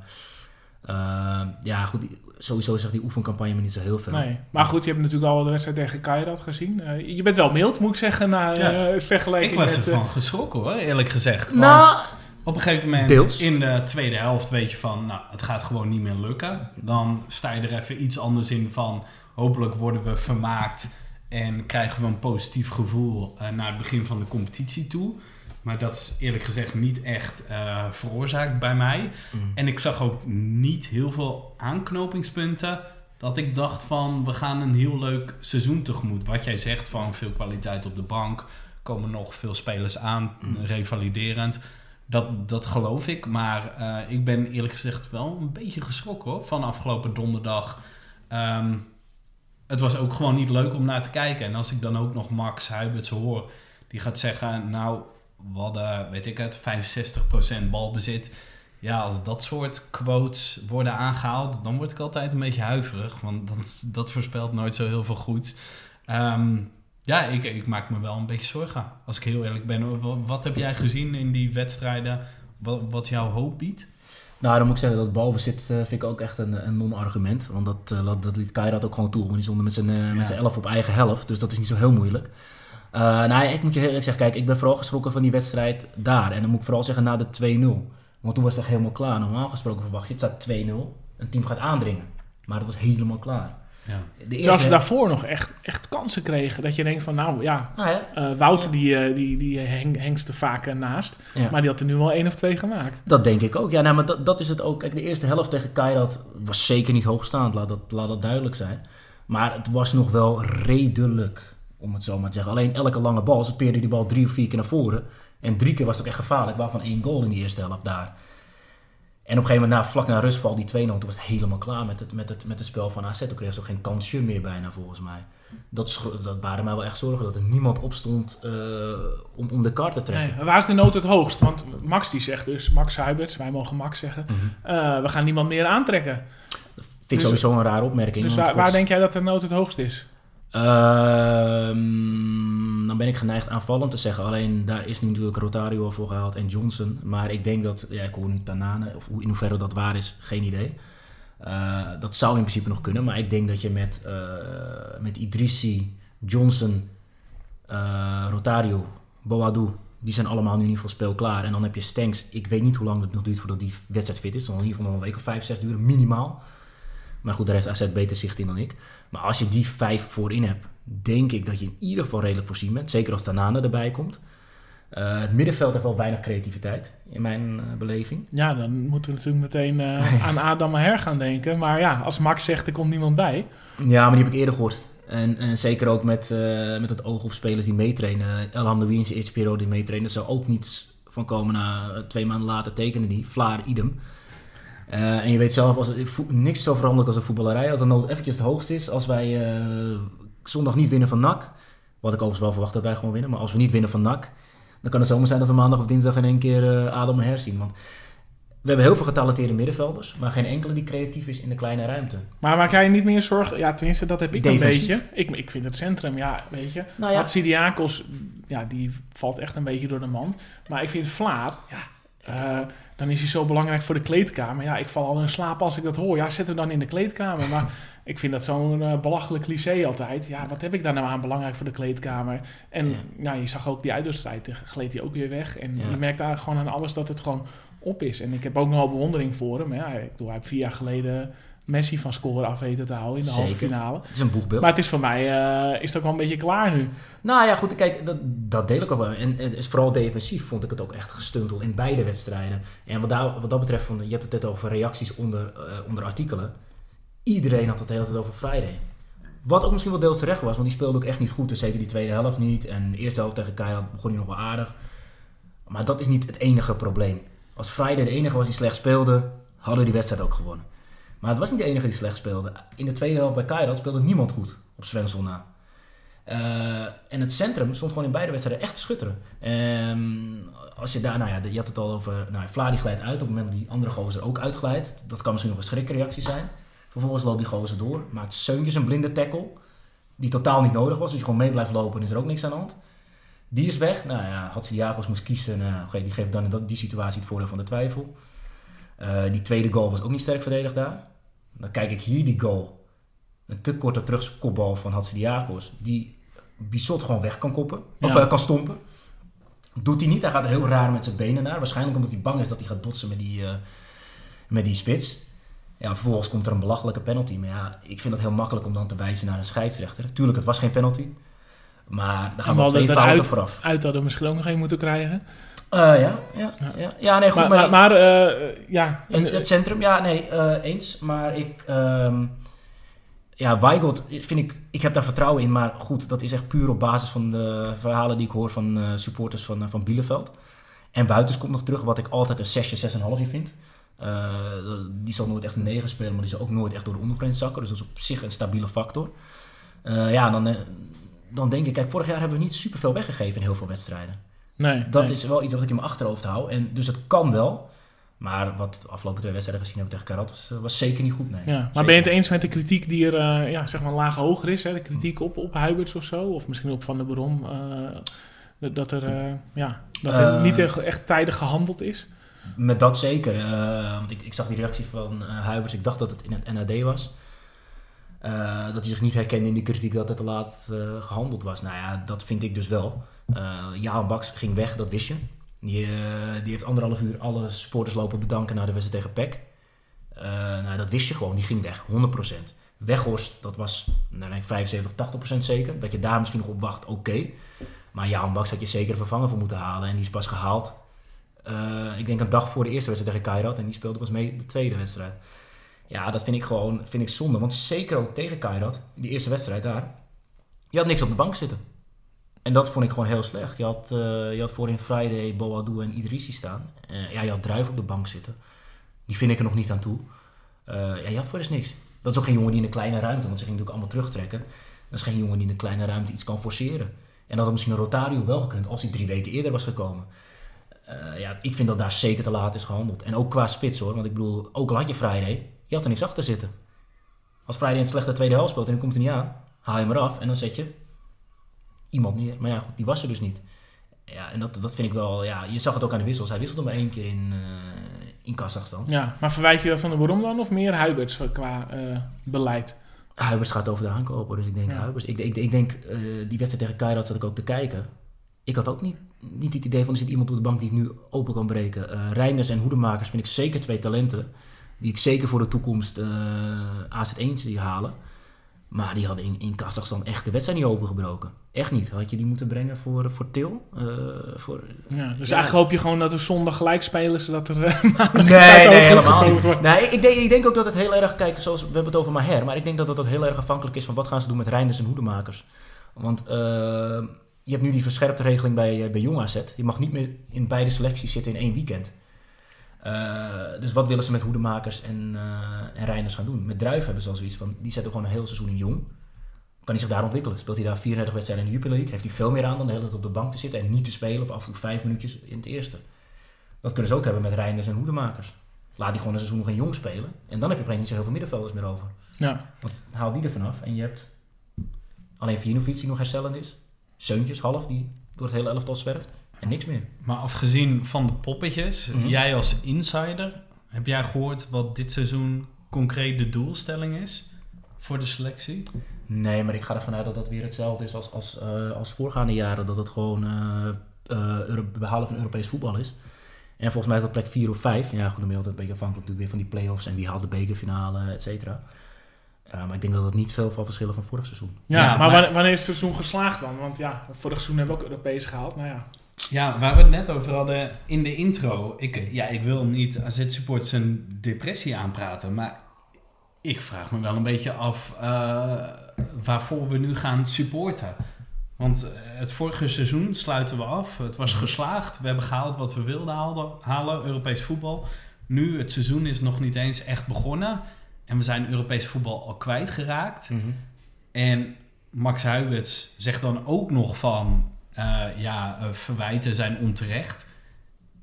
uh, ja, goed, sowieso zegt die oefencampagne me niet zo heel veel. nee. Maar goed, je hebt natuurlijk al de wedstrijd tegen Kairat gezien. Eh, je bent wel mild, moet ik zeggen, na Ja. eh, vergelijking Ik was met... ervan eh, geschrokken hoor, eerlijk gezegd. Want Nou, op een gegeven moment Deels. in de tweede helft weet je van, nou, het gaat gewoon niet meer lukken. Dan sta je er even iets anders in van, hopelijk worden we vermaakt en krijgen we een positief gevoel naar het begin van de competitie toe. Maar dat is eerlijk gezegd niet echt eh, veroorzaakt bij mij. mm. En ik zag ook niet heel veel aanknopingspunten dat ik dacht van we gaan een heel leuk seizoen tegemoet. Wat jij zegt van veel kwaliteit op de bank, komen nog veel spelers aan, Mm. revaliderend. Dat, dat geloof ik, maar eh, ik ben eerlijk gezegd wel een beetje geschrokken hoor, van afgelopen donderdag. Ehm, het was ook gewoon niet leuk om naar te kijken. En als ik dan ook nog Max Huiberts hoor, die gaat zeggen, nou, hadden, weet ik het, 65% balbezit. Ja, als dat soort quotes worden aangehaald, dan word ik altijd een beetje huiverig. Want dat, dat voorspelt nooit zo heel veel goed. Ehm, ja, ik, ik maak me wel een beetje zorgen. Als ik heel eerlijk ben. Wat, wat heb jij gezien in die wedstrijden wat, wat jouw hoop biedt? Nou, dan moet ik zeggen dat balbezit eh, vind ik ook echt een, een non-argument. Want dat, eh, dat, dat liet Kairat ook gewoon toe. Want die stonden met zijn, eh, met zijn elf op eigen helft. Dus dat is niet zo heel moeilijk. Eh nou, ik moet je heel eerlijk zeggen, kijk, ik ben vooral geschrokken van die wedstrijd daar. En dan moet ik vooral zeggen na de 2-0. Want toen was het echt helemaal klaar. Normaal gesproken verwacht je, het staat 2-0. Een team gaat aandringen. Maar het was helemaal klaar. Ja. De ze daarvoor nog echt, echt kansen kregen. Dat je denkt van, nou ja, Nou ja, eh, Wouter die, eh, die, die heng, hengst er vaak naast. ja. Maar die had er nu wel één of twee gemaakt. Dat denk ik ook. Ja, nou, maar dat, dat is het ook. Kijk, de eerste helft tegen Kairat was zeker niet hoogstaand. Laat dat, laat dat duidelijk zijn. Maar het was nog wel redelijk, om het zo maar te zeggen. Alleen elke lange bal, ze peerden die bal drie of vier keer naar voren. En drie keer was het ook echt gevaarlijk, waarvan één goal in die eerste helft daar. En op een gegeven moment, na, vlak na rustval, die 2-0, toen was het helemaal klaar met het, met het, met het spel van AZ. Toen kreeg ze ook geen kansje meer bijna, volgens mij. Dat, dat baarde mij wel echt zorgen, dat er niemand opstond eh om, om de kaart te trekken. Nee, waar is de nood het hoogst? Want Max die zegt dus, Max Huiberts, wij mogen Max zeggen, Mhm. eh, we gaan niemand meer aantrekken. Vind ik Dus- sowieso een rare opmerking. Dus waar, waar denk jij dat de nood het hoogst is? Ehm, dan ben ik geneigd aanvallend te zeggen. Alleen daar is nu natuurlijk Rotario voor gehaald en Johnson. Maar ik denk dat, ja, ik hoor nu Tanane, of in hoeverre dat waar is, geen idee. Eh, dat zou in principe nog kunnen, maar ik denk dat je met, eh, met Idrissi, Johnson, eh, Rotario, Boadu, die zijn allemaal nu in ieder geval speelklaar. En dan heb je Stenks. Ik weet niet hoe lang het nog duurt voordat die wedstrijd fit is. Zal in ieder geval een week of vijf, zes duren, minimaal. Maar goed, daar heeft AZ beter zicht in dan ik. Maar als je die vijf voorin hebt, denk ik dat je in ieder geval redelijk voorzien bent. Zeker als Tanane erbij komt. Eh, het middenveld heeft wel weinig creativiteit, in mijn eh, beleving. Ja, dan moeten we natuurlijk meteen eh, aan Adam Maher gaan denken. Maar ja, als Max zegt, er komt niemand bij. Ja, maar die heb ik eerder gehoord. En, en zeker ook met, met het oog op spelers die meetrainen. El Hamdoui in zijn eerste periode die meetrainen. Zou ook niets van komen na twee maanden later tekenen die. Vlaar, idem. Eh, en je weet zelf, als niks zo veranderlijk als de voetballerij. Als dan nood eventjes het hoogst is. Als wij eh, zondag niet winnen van NAC. Wat ik overigens wel verwacht dat wij gewoon winnen. Maar als we niet winnen van NAC. Dan kan het zomaar zijn dat we maandag of dinsdag in één keer eh Adam Maher zien. Want we hebben heel veel getalenteerde middenvelders. Maar geen enkele die creatief is in de kleine ruimte. Maar maak jij je niet meer zorgen? Ja, tenminste, dat heb ik Defensief. een beetje. Ik, ik vind het centrum, ja, weet je. Nou ja, Hatsidiakos, ja, die valt echt een beetje door de mand. Maar ik vind Vlaar, ja, dan is hij zo belangrijk voor de kleedkamer. Ja, ik val al in slaap als ik dat hoor. Ja, zet hem dan in de kleedkamer. Maar ik vind dat zo'n eh, belachelijk cliché altijd. Ja, wat heb ik daar nou aan belangrijk voor de kleedkamer? En Ja. nou, je zag ook die uitwedstrijd, tegen gleed hij ook weer weg. En Ja. je merkt eigenlijk gewoon aan alles dat het gewoon op is. En ik heb ook nog wel bewondering voor hem. Ja, ik bedoel, hij heeft vier jaar geleden Messi van scoren af weten te houden in de Zeker. halve finale. het is een boegbeeld. Maar het is voor mij eh, is het ook wel een beetje klaar nu. Nou ja, goed, kijk, dat, dat deel ik ook wel. En het is vooral defensief vond ik het ook echt gestuntel in beide wedstrijden. En wat, daar, wat dat betreft, vond, je hebt het net over reacties onder, eh, onder artikelen. Iedereen had het de hele tijd over Friday. Wat ook misschien wel deels terecht was, want die speelde ook echt niet goed. Dus zeker die tweede helft niet. En de eerste helft tegen Keirat begon hij nog wel aardig. Maar dat is niet het enige probleem. Als Friday de enige was die slecht speelde, hadden we die wedstrijd ook gewonnen. Maar het was niet de enige die slecht speelde. In de tweede helft bij Keirat speelde niemand goed op Svensson na. Eh, en het centrum stond gewoon in beide wedstrijden echt te schutteren. Ehm, als je daar, nou ja, je had het al over, nou, Vlaar die glijdt uit op het moment dat die andere gozer ook uitglijdt. Dat kan misschien nog een schrikreactie zijn. Vervolgens loopt die gozer door, maakt Seuntjes een blinde tackle. Die totaal niet nodig was, dus je gewoon mee blijft lopen en is er ook niks aan de hand. Die is weg. Nou ja, had ze Jacobs moest kiezen. Nou, die geeft dan in dat, die situatie het voordeel van de twijfel. Eh, die tweede goal was ook niet sterk verdedigd daar. Dan kijk ik hier die goal. Een te korte terugkopbal van Hatsidiakos. Die Bissot gewoon weg kan koppen. Of Ja. eh, kan stompen. Doet hij niet. Hij gaat er heel raar met zijn benen naar. Waarschijnlijk omdat hij bang is dat hij gaat botsen met die, eh, met die spits. Ja, vervolgens komt er een belachelijke penalty. Maar ja, ik vind het heel makkelijk om dan te wijzen naar een scheidsrechter. Tuurlijk, het was geen penalty. Maar daar gaan wel we twee fouten eruit- vooraf. Uit hadden we misschien ook nog een moeten krijgen. Eh, ja, ja, Ja. ja. nee, goed. maar maar, maar, maar, eh, ja, In het centrum, ja, nee, eh, eens. Maar ik, ehm, ja, Weigelt vind ik, ik heb daar vertrouwen in, maar goed, dat is echt puur op basis van de verhalen die ik hoor van supporters van, van Bielefeld. En Buitens komt nog terug, wat ik altijd een 6, 6,5 vind. Die zal nooit echt een 9 spelen, maar die zal ook nooit echt door de ondergrens zakken. Dus dat is op zich een stabiele factor. Ja, dan, dan denk ik, kijk, vorig jaar hebben we niet superveel weggegeven in heel veel wedstrijden. Nee, dat nee. is wel iets wat ik in mijn achterhoofd hou. En dus het kan wel. Maar wat de afgelopen twee wedstrijden gezien hebben tegen Karat was, was zeker niet goed. Nee. Ja, maar Zeker ben je het eens met de kritiek die er uh, ja, zeg maar laag hoger is? Hè? De kritiek op, op Huiberts of zo? Of misschien op Van der Brom? Uh, dat er, uh, ja, dat er niet echt, echt tijdig gehandeld is? Met dat zeker. want ik, ik, zag die reactie van Huiberts. Ik dacht dat het in het NAD was. dat hij zich niet herkende in die kritiek dat het te laat gehandeld was. Nou ja, dat vind ik dus wel. Jaan Baks ging weg, dat wist je. Die, uh, die heeft anderhalf uur alle supporters lopen bedanken na de wedstrijd tegen PEC. Uh, nou, dat wist je gewoon, die ging weg, 100%. Weghorst, dat was nou, denk ik 75, 80% zeker. Dat je daar misschien nog op wacht, oké. Maar Jan Baks had je zeker een vervanger voor moeten halen. En die is pas gehaald, uh, ik denk een dag voor de eerste wedstrijd tegen Kairat. En die speelde pas mee de tweede wedstrijd. Ja, dat vind ik gewoon vind ik zonde. Want zeker ook tegen Kairat, die eerste wedstrijd daar. Je had niks op de bank zitten. En dat vond ik gewoon heel slecht. Je had, uh, je had voorin Friday, Boadou en Idrissi staan. Uh, ja, je had Druif op de bank zitten. Die vind ik er nog niet aan toe. Uh, ja, je had voor eens niks. Dat is ook geen jongen die in een kleine ruimte, want ze gingen natuurlijk allemaal terugtrekken. Dat is geen jongen die in een kleine ruimte iets kan forceren. En dat had misschien een Rotario wel gekund als hij drie weken eerder was gekomen. ja, ik vind dat daar zeker te laat is gehandeld. En ook qua spits hoor. Want ik bedoel, ook al had je Friday, je had er niks achter zitten. Als Friday het slechte tweede helft speelt en dan komt hij niet aan, haal je hem eraf en dan zet je iemand neer. Maar ja, goed, die was er dus niet. Ja, en dat, dat vind ik wel... Ja, je zag het ook aan de wissels. Hij wisselde maar één keer in, uh, in Kazachstan. Ja, maar verwijt je dat van de dan of meer Huiberts qua uh, beleid? Huiberts gaat over de aankopen, dus ik denk ja. Ik, ik, ik denk, uh, die wedstrijd tegen Kairat zat ik ook te kijken. Ik had ook niet, niet het idee van, er zit iemand op de bank die het nu open kan breken. Reinders en Hoedemakers vind ik zeker twee talenten. Die ik zeker voor de toekomst AZ1 zie halen. Maar die hadden in, in Kazachstan echt de wedstrijd niet opengebroken. Echt niet. Had je die moeten brengen voor, voor Til? Uh, voor, ja, dus ja. eigenlijk hoop je gewoon dat we zondag gelijk spelen, zodat er uh, Nee, nee, helemaal niet. Wordt. Nee, ik, denk, ik denk ook dat het heel erg, kijk, zoals we hebben het over Maher, maar ik denk dat ook heel erg afhankelijk is van wat gaan ze doen met Reinders en Hoedemakers. Want uh, je hebt nu die verscherpte regeling bij, bij Jong AZ. Je mag niet meer in beide selecties zitten in één weekend. Uh, dus wat willen ze met hoedemakers en, uh, en Reiners gaan doen? Met Druif hebben ze al zoiets van, die zetten gewoon een heel seizoen in jong. Kan hij zich daar ontwikkelen? Speelt hij daar 34 wedstrijden in de Jupiler League? Heeft hij veel meer aan dan de hele tijd op de bank te zitten en niet te spelen of af en toe vijf minuutjes in het eerste? Dat kunnen ze ook hebben met Reiners en hoedemakers. Laat die gewoon een seizoen nog in jong spelen en dan heb je opeens niet zo heel veel middenvelders meer over. Ja. Want haal die er vanaf en je hebt alleen Vinovic die nog herstellend is. Seuntjes, half, die door het hele elftal zwerft. En niks meer. Maar afgezien van de poppetjes, mm -hmm. jij als insider, heb jij gehoord wat dit seizoen concreet de doelstelling is voor de selectie? Nee, maar ik ga ervan uit dat dat weer hetzelfde is als, als, uh, als voorgaande jaren. Dat het gewoon uh, uh, behalen van Europees voetbal is. En volgens mij is dat plek 4 of 5. Ja, goed, dan ben je altijd een beetje afhankelijk natuurlijk weer van die play-offs en wie haalt de bekerfinale, et cetera. Uh, maar ik denk dat dat niet veel van verschillen van vorig seizoen. Ja, ja maar, maar, wanneer is het seizoen geslaagd dan? Want ja, vorig seizoen hebben we ook Europees gehaald. Nou ja, ja, waar we het net over hadden in de intro. Ik, ja, ik wil niet AZ-supporters een depressie aanpraten, maar ik vraag me wel een beetje af uh, waarvoor we nu gaan supporten. Want het vorige seizoen sluiten we af. Het was geslaagd. We hebben gehaald wat we wilden halen, halen Europees voetbal. Nu, het seizoen is nog niet eens echt begonnen. En we zijn Europees voetbal al kwijtgeraakt. Mm-hmm. En Max Huiberts zegt dan ook nog van... Uh, ja, uh, verwijten zijn onterecht.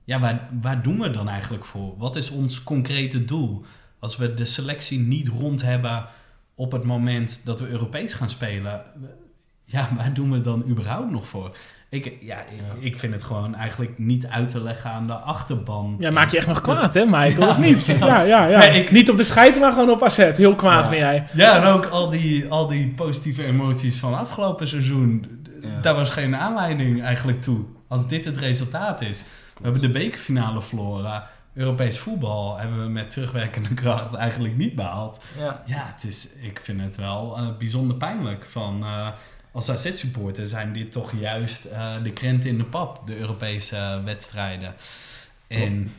Ja, waar, waar doen we dan eigenlijk voor? Wat is ons concrete doel? Als we de selectie niet rond hebben op het moment dat we Europees gaan spelen, ja, waar doen we dan überhaupt nog voor? Ik, ja, ik, vind het gewoon eigenlijk niet uit te leggen aan de achterban. Ja, maak je echt nog kwaad, hè, Michael? Ja, of niet? Ja, ja, ja. Nee, ik, niet op de scheids, maar gewoon op AZ. Heel kwaad ja. ben jij. Ja, en ook al die, al die positieve emoties van afgelopen seizoen. Ja. Daar was geen aanleiding eigenlijk toe. Als dit het resultaat is. We hebben de bekerfinale verloren. Europees voetbal hebben we met terugwerkende kracht eigenlijk niet behaald. Ja, ja het is, ik vind het wel uh, bijzonder pijnlijk. Van, uh, als AZ-supporter zijn dit toch juist uh, de krenten in de pap, de Europese wedstrijden. En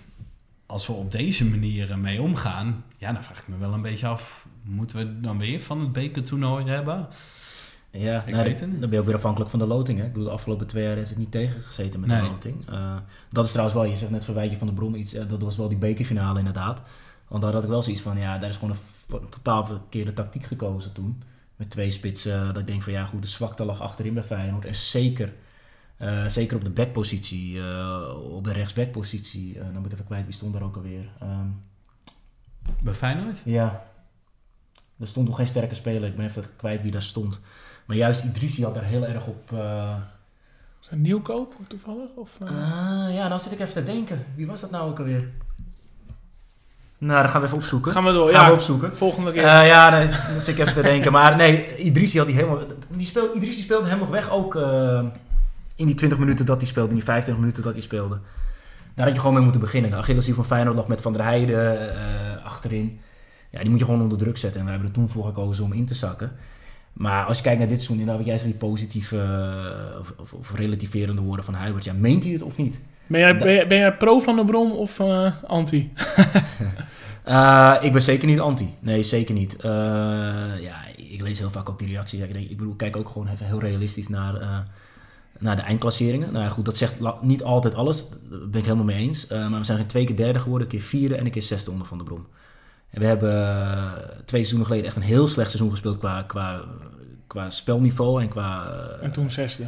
als we op deze manier mee omgaan, ja, dan vraag ik me wel een beetje af, moeten we dan weer van het bekertoernooi hebben? Ja, Ik nou, weet dan ben je ook weer afhankelijk van de loting. Hè? Ik bedoel, de afgelopen twee jaar heeft het niet tegengezeten met Nee. de loting. Eh, dat is trouwens wel, je zegt net verwijtje van de Brom iets, eh, dat was wel die bekerfinale inderdaad. Want daar had ik wel zoiets van, ja, daar is gewoon een, totaal verkeerde tactiek gekozen toen. Met twee spitsen, dat ik denk van, ja goed, de zwakte lag achterin bij Feyenoord. En zeker, eh, zeker op de backpositie, eh, op de rechtsbackpositie. Eh dan ben ik even kwijt, wie stond daar ook alweer? Ehm, Bij Feyenoord? ja, er stond nog geen sterke speler. Ik ben even kwijt wie daar stond. Maar juist Idrissi had daar heel erg op... eh, Is dat Nieuwkoop toevallig? Of, eh? Ah, ja, nou zit ik even te denken. Wie was dat nou ook alweer? Nou, dan gaan we even opzoeken. Gaan we door. Gaan ja, we opzoeken. volgende keer. Eh, ja, dan, is- zit ik even te denken. Maar nee, Idrissi had die helemaal... Die speel, Idrissi speelde hem nog weg ook eh, in die 20 minuten dat hij speelde. In die 25 minuten dat hij speelde. Daar had je gewoon mee moeten beginnen. De Achilleshiel van Feyenoord lag met Van der Heijden eh, achterin. Ja, die moet je gewoon onder druk zetten. En we hebben er toen voor gekozen om in te zakken. Maar als je kijkt naar dit seizoen, inderdaad wat jij zegt, die positieve eh, of, of, of relativerende woorden van Huibert. Ja, meent hij het of niet? ben, jij, ben, jij, ben jij pro van de Brom of eh, anti? Eh, ik ben zeker niet anti. Nee, zeker niet. Ja, ik lees heel vaak ook die reacties. Ik, denk, ik bedoel, ik kijk ook gewoon even heel realistisch naar, naar de eindklasseringen. Nou ja, goed, dat zegt niet altijd alles. Daar ben ik helemaal mee eens. Maar we zijn geen twee keer derde geworden, een keer vierde en een keer zesde onder Van de Brom. En we hebben eh, twee seizoenen geleden echt een heel slecht seizoen gespeeld qua, qua, qua spelniveau en qua... eh, En toen zesde.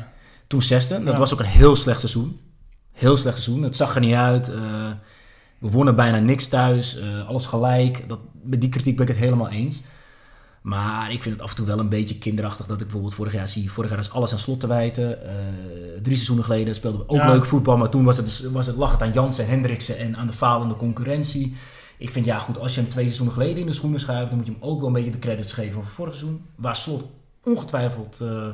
toen zesde. Dat Ja. was ook een heel slecht seizoen. Heel slecht seizoen. Het zag er niet uit. Eh, we wonnen bijna niks thuis. alles gelijk. Dat, met die kritiek ben ik het helemaal eens. Maar ik vind het af en toe wel een beetje kinderachtig dat ik bijvoorbeeld vorig jaar zie. Vorig jaar is alles aan slot te wijten. Drie seizoenen geleden speelden we ook Ja. leuk voetbal. Maar toen was het, dus- was het, lag het aan Jansen en Hendriksen en aan de falende concurrentie. Ik vind ja goed, als je hem twee seizoenen geleden in de schoenen schuift, dan moet je hem ook wel een beetje de credits geven voor vorig seizoen. Waar slot ongetwijfeld eh,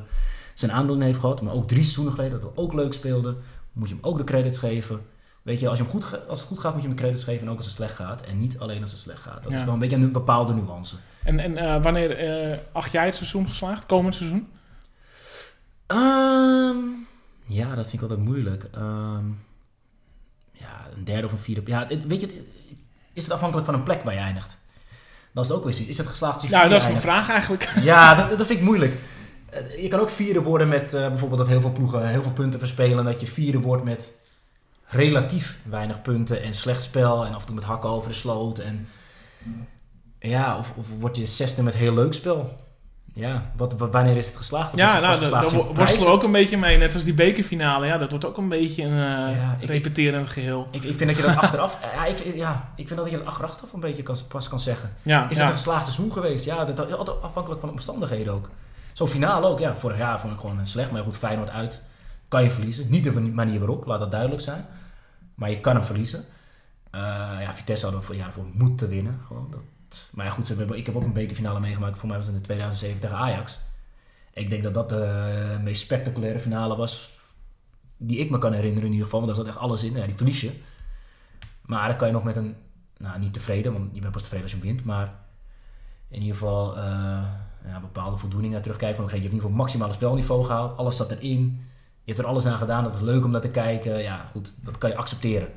zijn aandeel heeft gehad. Maar ook drie seizoenen geleden, dat we ook leuk speelden, moet je hem ook de credits geven. Weet je, als, je hem goed, als het goed gaat, moet je hem de credits geven. En ook als het slecht gaat. En niet alleen als het slecht gaat. Dat Ja. is wel een beetje een bepaalde nuance. En, en eh, wanneer eh, acht jij het seizoen geslaagd? Komend seizoen? Ehm, ja, dat vind ik altijd moeilijk. Ehm, ja, een derde of een vierde. Ja, het- weet je, het- is het afhankelijk van een plek waar je eindigt? Dat is het ook weer zoiets. Is het geslaagd je Nou, dat is mijn vraag eigenlijk. Ja, dat, dat vind ik moeilijk. Eh, Je kan ook vierde worden met eh, bijvoorbeeld dat heel veel ploegen heel veel punten verspelen. Dat je vierde wordt met relatief weinig punten en slecht spel. En af en toe met hakken over de sloot. En ja, of, of word je zesde met heel leuk spel. Ja, wat, wat- wanneer is het geslaagd? Of Ja, het nou, daar geslaagd worstelen we ook een beetje mee. Net als die bekerfinale. Ja, dat wordt ook een beetje een Ja, ik- repeterend geheel. Ik, ik vind dat je dat achteraf... ja, ik, ja, ik vind dat je dat achteraf een beetje kan, pas kan zeggen. Ja, Is het een geslaagd seizoen geweest? Ja, dat altijd afhankelijk van de omstandigheden ook. Zo'n finale ook, ja. Vorig jaar vond ik gewoon slecht. Maar goed, Feyenoord uit kan je verliezen. Niet de manier waarop, laat dat duidelijk zijn. Maar je kan hem verliezen. Eh, ja, Vitesse hadden we voor, ja, voor moeten winnen. Gewoon. Dat, maar ja, goed, ik heb ook een bekerfinale meegemaakt. Voor mij was het in 2007 tegen Ajax. Ik denk dat dat de meest spectaculaire finale was die ik me kan herinneren in ieder geval. Want daar zat echt alles in. Ja, die verlies je. Maar dan kan je nog met een... Nou, niet tevreden, want je bent pas tevreden als je wint. Maar in ieder geval eh, ja, bepaalde voldoening naar terugkijken. Van, oké, je hebt in ieder geval maximale spelniveau gehaald. Alles zat erin. Je hebt er alles aan gedaan. Dat is leuk om naar te kijken. Ja, goed, dat kan je accepteren.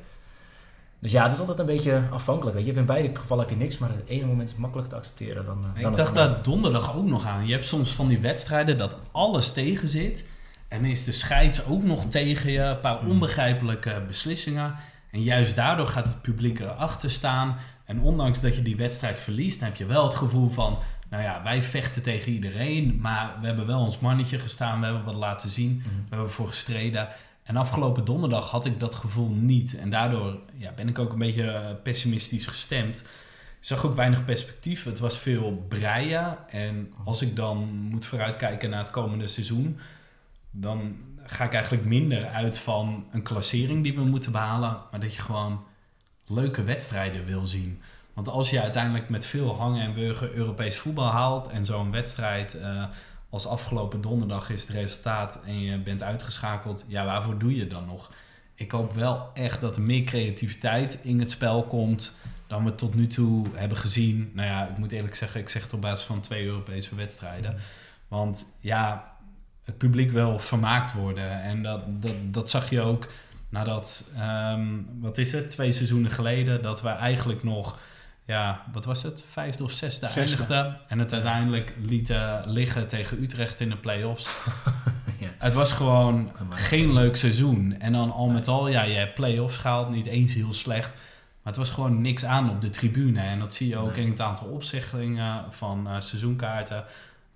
Dus ja, het is altijd een beetje afhankelijk. Weet je. In beide gevallen heb je niks, maar het ene moment is makkelijker te accepteren dan, eh, dan Ik dacht daar donderdag ook nog aan. Je hebt soms van die wedstrijden dat alles tegen zit. En is de scheids ook nog tegen je. Een paar Mm. onbegrijpelijke beslissingen. En juist daardoor gaat het publiek erachter staan. En ondanks dat je die wedstrijd verliest, dan heb je wel het gevoel van... Nou ja, wij vechten tegen iedereen. Maar we hebben wel ons mannetje gestaan. We hebben wat laten zien. Mhm. We hebben voor gestreden. En afgelopen donderdag had ik dat gevoel niet. En daardoor ja, ben ik ook een beetje eh, pessimistisch gestemd. Ik zag ook weinig perspectief. Het was veel breien. En als ik dan moet vooruitkijken naar het komende seizoen... dan ga ik eigenlijk minder uit van een klassering die we moeten behalen... maar dat je gewoon leuke wedstrijden wil zien. Want als je uiteindelijk met veel hangen en wurgen Europees voetbal haalt... en zo'n wedstrijd eh, als afgelopen donderdag is het resultaat... en je bent uitgeschakeld, ja, waarvoor doe je dan nog? Ik hoop wel echt dat er meer creativiteit in het spel komt dan we tot nu toe hebben gezien. Nou ja, ik moet eerlijk zeggen, ik zeg het op basis van twee Europese wedstrijden. Want ja, het publiek wil vermaakt worden. En dat, dat, dat zag je ook Nadat, ehm, wat is het, twee seizoenen geleden, dat we eigenlijk nog, ja, wat was het, vijfde of zesde, Zesde. eindigden. En het uiteindelijk lieten liggen tegen Utrecht in de play-offs. Ja. Het was gewoon geen leuk seizoen. En dan al met al, ja, je hebt play-offs gehaald, niet eens heel slecht. Maar het was gewoon niks aan op de tribune. En dat zie je ook Nee. in het aantal opzeggingen van eh, seizoenkaarten.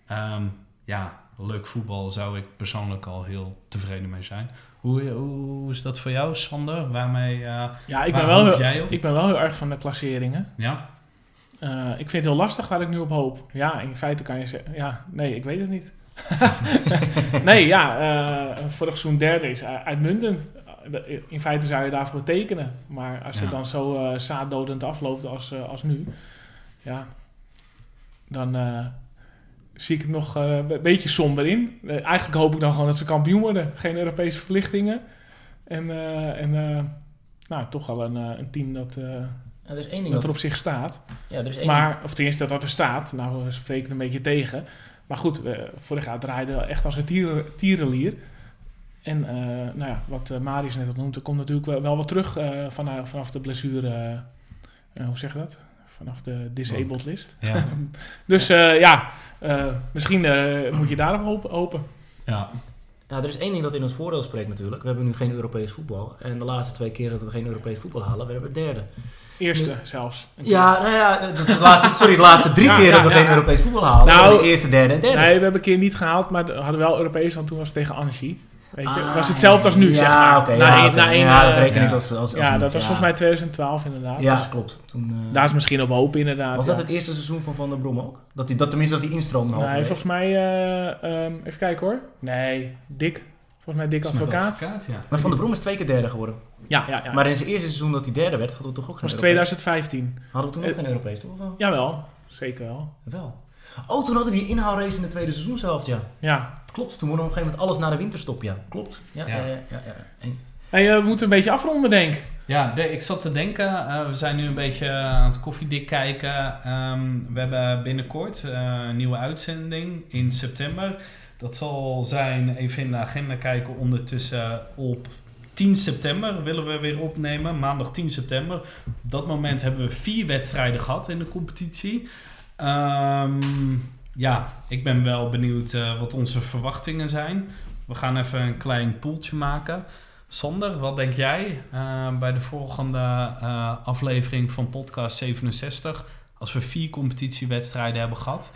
Ehm, ja, leuk voetbal zou ik persoonlijk al heel tevreden mee zijn. Hoe, hoe, hoe is dat voor jou, Sander? Waarmee, eh, Ja, ik ben, wel heel, jij op? ik ben wel heel erg van de klasseringen. ja? Eh, ik vind het heel lastig waar ik nu op hoop. Ja, in feite kan je zeggen... Ja, nee, ik weet het niet. nee, ja, eh vorig seizoen derde is uitmuntend. In feite zou je daarvoor tekenen. Maar als Ja. het dan zo zaaddodend afloopt als, als nu... Ja, dan zie ik het nog eh, een beetje somber in. Eh, eigenlijk hoop ik dan gewoon dat ze kampioen worden. Geen Europese verplichtingen. En, eh, en nou, toch wel een, een team dat, Ja, er is één ding dat er op zich staat. Ja, er is één Maar, of tenminste dat er staat. Nou, we spreken het een beetje tegen. Maar goed, vorig jaar draaide echt als een tieren, tierenlier. En nou ja, wat Marius net al noemt, er komt natuurlijk wel, wel wat terug vanaf, vanaf de blessure. hoe zeg je dat? Vanaf de disabled list. Ja. Dus eh, ja, eh, misschien eh, moet je daarop hopen. hopen. ja. Ja, er is één ding dat in ons voordeel spreekt natuurlijk. We hebben nu geen Europees voetbal. En de laatste twee keer dat we geen Europees voetbal halen, werden we derde. Eerste zelfs. Ja, nou ja, dat is de laatste, sorry, de laatste drie Ja, keer ja, dat we ja, geen ja. Europees voetbal halen. Nou, de eerste, derde en derde. Nee, we hebben een keer niet gehaald, maar we hadden wel Europees, want toen was het tegen Annecy. Weet je, Ah, was hetzelfde als nu, ja, zeg maar. Na ja, één- oké. na één, ja, dat eh, reken ik als, als, als ja, niet, dat was volgens mij 2012 inderdaad. Ja, Dus klopt. Toen, eh, daar is misschien op hoop inderdaad. was ja. dat het eerste seizoen van Van der Brom ook? Dat, die, dat tenminste dat die instroomde Nee, halverwege? volgens mij, eh, ehm, even kijken hoor. Nee, Dick. Volgens mij Dick met Advocaat. advocaat, ja. Maar Van der Brom is twee keer derde geworden. Ja, ja, ja. Maar in zijn eerste seizoen dat hij derde werd, hadden we toch ook geen dat was Europees? 2015. Hadden we toen ook Eh, geen Europees, toch? Jawel, zeker wel. Wel. Oh, toen hadden we die inhaalrace in de tweede seizoenshelft, ja. Ja. Klopt, toen wonnen we op een gegeven moment alles na de winterstop, ja. Klopt. Ja, Ja. ja. ja, ja, ja. En- Hey, eh, we moeten een beetje afronden, denk ik. Ja, de- ik zat te denken, eh, we zijn nu een beetje aan het koffiedik kijken. Ehm, we hebben binnenkort eh, een nieuwe uitzending in september. Dat zal zijn, even in de agenda kijken, ondertussen op 10 september willen we weer opnemen. Maandag 10 september. Op dat moment hebben we vier wedstrijden gehad in de competitie. Ehm, ja, ik ben wel benieuwd eh, wat onze verwachtingen zijn. We gaan even een klein poeltje maken. Sander, wat denk jij eh, bij de volgende eh, aflevering van podcast 67? Als we vier competitiewedstrijden hebben gehad,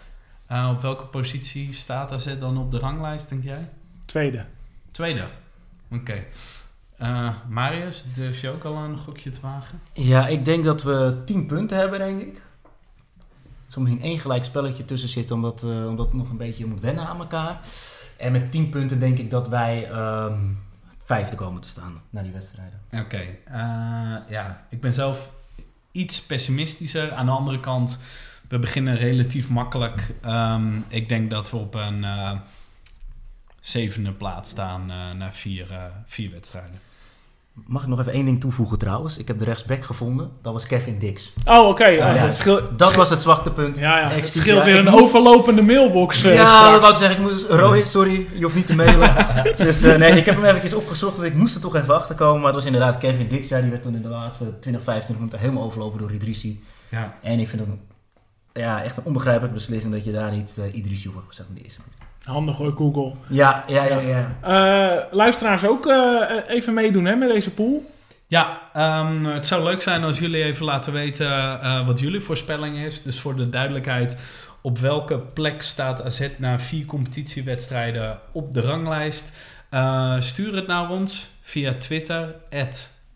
eh, op welke positie staat AZ dan op de ranglijst, denk jij? Tweede. Tweede. Oké. Eh, Marius, durf je ook al een gokje te wagen? Ja, ik denk dat we 10 punten hebben, denk ik. Zal misschien één gelijk spelletje tussen zitten, omdat, eh, omdat het nog een beetje moet wennen aan elkaar. En met 10 punten denk ik dat wij ehm, vijfde komen te staan na die wedstrijden. Oké. eh, ja, ik ben zelf iets pessimistischer. Aan de andere kant, we beginnen relatief makkelijk. Ehm, ik denk dat we op een eh, zevende plaats staan na vier, vier wedstrijden. Mag ik nog even één ding toevoegen trouwens? Ik heb de rechtsback gevonden. Dat was Kevin Dix. Oh, oké. Ah, Oh, ja. dat Dat was het zwaktepunt. ja, ja. Het scheelt weer een moest- overlopende mailbox eh, ja, straks. dat wou ik zeggen. Ik moest, Roy, sorry, je hoeft niet te mailen. dus eh, nee, ik heb hem eventjes opgezocht, want ik moest er toch even achter komen. Maar het was inderdaad Kevin Dix. Ja, die werd toen in de laatste 20, 25 minuten helemaal overlopen door Idrissi. Ja. En ik vind het een, ja, echt een onbegrijpelijke beslissing dat je daar niet uh, Idrissi over gezegd in de eerste minuut. Handig hoor, Google. Ja, ja, ja, ja. Eh, luisteraars ook eh, even meedoen hè, met deze pool. Ja, ehm, het zou leuk zijn als jullie even laten weten eh, wat jullie voorspelling is. Dus voor de duidelijkheid, op welke plek staat AZ na vier competitiewedstrijden op de ranglijst? Eh, stuur het naar ons via Twitter,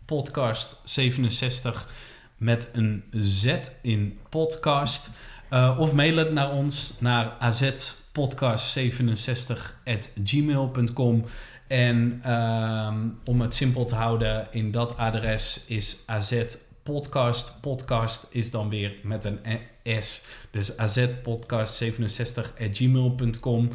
podcast67 met een Z in podcast. Uh, of mail het naar ons naar azpodcast67@gmail.com. En um, om het simpel te houden, in dat adres is AZ Podcast. Podcast is dan weer met een S. Dus azpodcast67.gmail.com.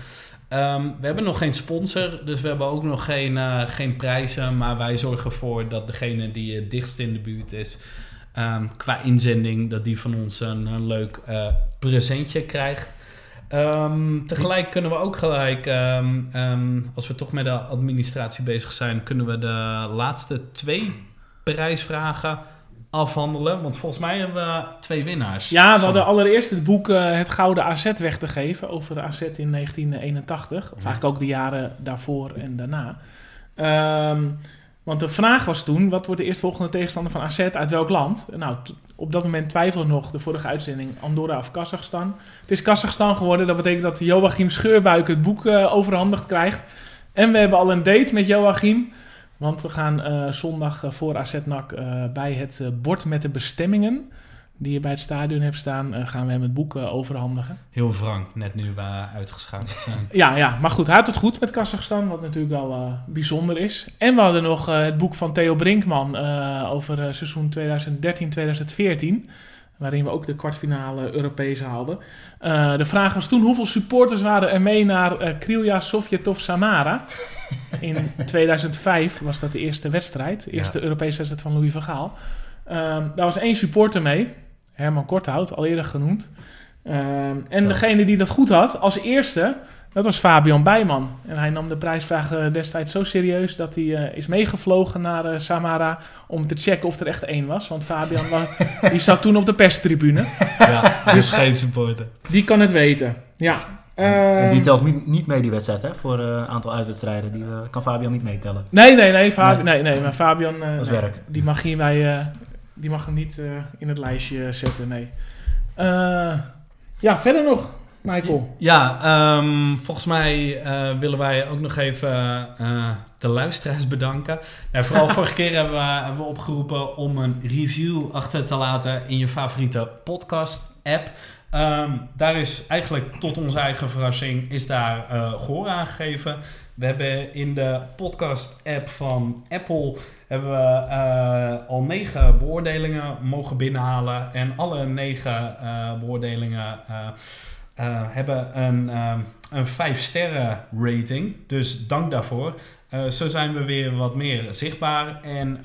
Um, we hebben nog geen sponsor, dus we hebben ook nog geen, uh, geen prijzen. Maar wij zorgen ervoor dat degene die het dichtst in de buurt is, um, qua inzending, dat die van ons een, leuk uh, presentje krijgt. Ehm, tegelijk kunnen we ook gelijk, ehm, ehm, als we toch met de administratie bezig zijn, kunnen we de laatste twee prijsvragen afhandelen. Want volgens mij hebben we twee winnaars. Ja, we hadden allereerst het boek eh, Het Gouden AZ weg te geven over de AZ in 1981. Of eigenlijk ook de jaren daarvoor en daarna. Want de vraag was toen, wat wordt de eerstvolgende tegenstander van AZ uit welk land? Nou, op dat moment twijfelde nog de vorige uitzending Andorra of Kazachstan. Het is Kazachstan geworden, dat betekent dat Joachim Scheurbuik het boek eh, overhandigd krijgt. En we hebben al een date met Joachim. Want we gaan eh, zondag eh, voor AZ bij het bord met de bestemmingen die je bij het stadion hebt staan, eh, gaan we hem het boek eh, overhandigen. Heel wrang, net nu we uitgeschakeld zijn. Ja, ja, maar goed, hij had het goed met Kazachstan, wat natuurlijk wel eh, bijzonder is. En we hadden nog het boek van Theo Brinkman over seizoen 2013-2014, waarin we ook de kwartfinale Europees haalden. De vraag was toen, hoeveel supporters waren er mee naar Krylia Sovjetov Samara? In 2005 was dat de eerste wedstrijd, de eerste Europese wedstrijd van Louis van Gaal. Ehm, daar was één supporter mee, Herman Korthout, al eerder genoemd. Ehm, en Ja. degene die dat goed had, als eerste, dat was Fabian Bijman. En hij nam de prijsvraag eh, destijds zo serieus dat hij eh, is meegevlogen naar eh, Samara om te checken of er echt één was. Want Fabian was, die zat toen op de perstribune. Ja, dus geen supporter. Die kan het weten. Ja. En Ehm, die telt niet, mee, die wedstrijd, hè? Voor een aantal uitwedstrijden. Die kan Fabian niet meetellen. nee, nee, nee, Fabi- Nee. nee. nee, maar Fabian, Dat is werk. die mag hierbij, die mag hem niet eh, in het lijstje zetten, nee. Eh, ja, verder nog, Michael. Ja, ehm, volgens mij eh, willen wij ook nog even de luisteraars bedanken. En vooral vorige keer hebben we, hebben we opgeroepen om een review achter te laten in je favoriete podcast-app. Ehm, daar is eigenlijk tot onze eigen verrassing is daar eh gehoor aan gegeven. We hebben in de podcast-app van Apple hebben we eh, al negen beoordelingen mogen binnenhalen. En alle negen eh, beoordelingen hebben een, ehm, een 5 sterren rating. Dus dank daarvoor. Zo zijn we weer wat meer zichtbaar. En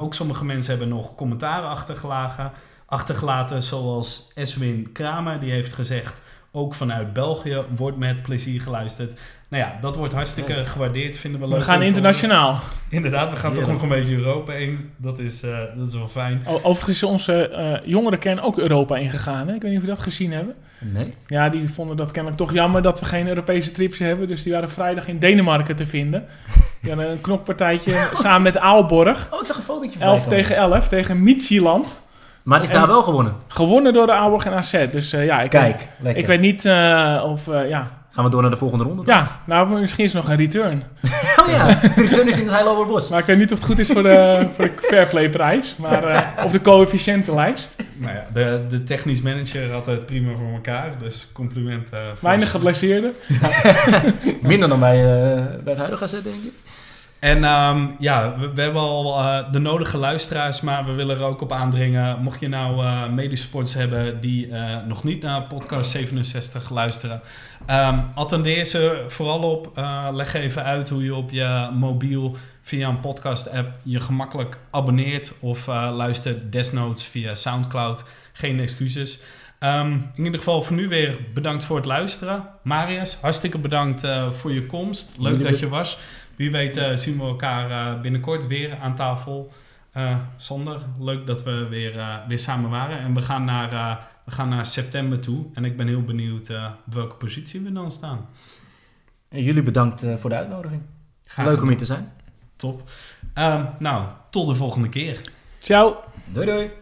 ook sommige mensen hebben nog commentaren achtergelaten, achtergelaten. Zoals Eswin Kramer, die heeft gezegd... ook vanuit België wordt met plezier geluisterd. Nou ja, dat wordt hartstikke gewaardeerd. Vinden we leuk. We gaan internationaal. Inderdaad, we gaan toch nog een beetje Europa in. Dat is, eh, dat is wel fijn. O- Overigens is onze eh jongerenkern ook Europa ingegaan. Hè? Ik weet niet of jullie dat gezien hebben. Nee? Ja, die vonden dat kennelijk toch jammer dat we geen Europese trips hebben. Dus die waren vrijdag in Denemarken te vinden. Die hadden een knokpartijtje samen met Aalborg. Oh, ik zag een fotootje van 11 tegen 11 tegen Midtjylland. Maar is En- daar wel gewonnen? Gewonnen door de Aalborg en AZ. Dus eh, ja, ik, Kijk, lekker. ik weet niet eh, of... eh, ja. Gaan we door naar de volgende ronde? dan? ja, nou misschien is er nog een return. Oh ja, return is in het Heiloverbos. Maar ik weet niet of het goed is voor de, voor de Fairplay-prijs. Maar, eh, of de coëfficiëntenlijst. Nou ja, de, de technisch manager had het prima voor elkaar. Dus complimenten. voor- Weinig geblesseerden. Minder dan bij, eh, bij het huidige AZ, denk ik. En ehm, ja, we, we hebben al eh, de nodige luisteraars, maar we willen er ook op aandringen. Mocht je nou eh medische sports hebben die eh, nog niet naar podcast 67 luisteren, ehm attendeer ze vooral op. Leg even uit hoe je op je mobiel via een podcast-app je gemakkelijk abonneert of luistert desnoods via Soundcloud. Geen excuses. Ehm, in ieder geval voor nu weer bedankt voor het luisteren. Marius, hartstikke bedankt voor je komst. Leuk dat je was. Wie weet eh, zien we elkaar eh, binnenkort weer aan tafel. Eh Sander, leuk dat we weer, eh, weer samen waren. En we gaan, naar, eh, we gaan naar september toe. En ik ben heel benieuwd eh, op welke positie we dan staan. En jullie bedankt eh, voor de uitnodiging. Graag Leuk om hier te zijn. Top. Ehm, nou, tot de volgende keer. Ciao. Doei doei.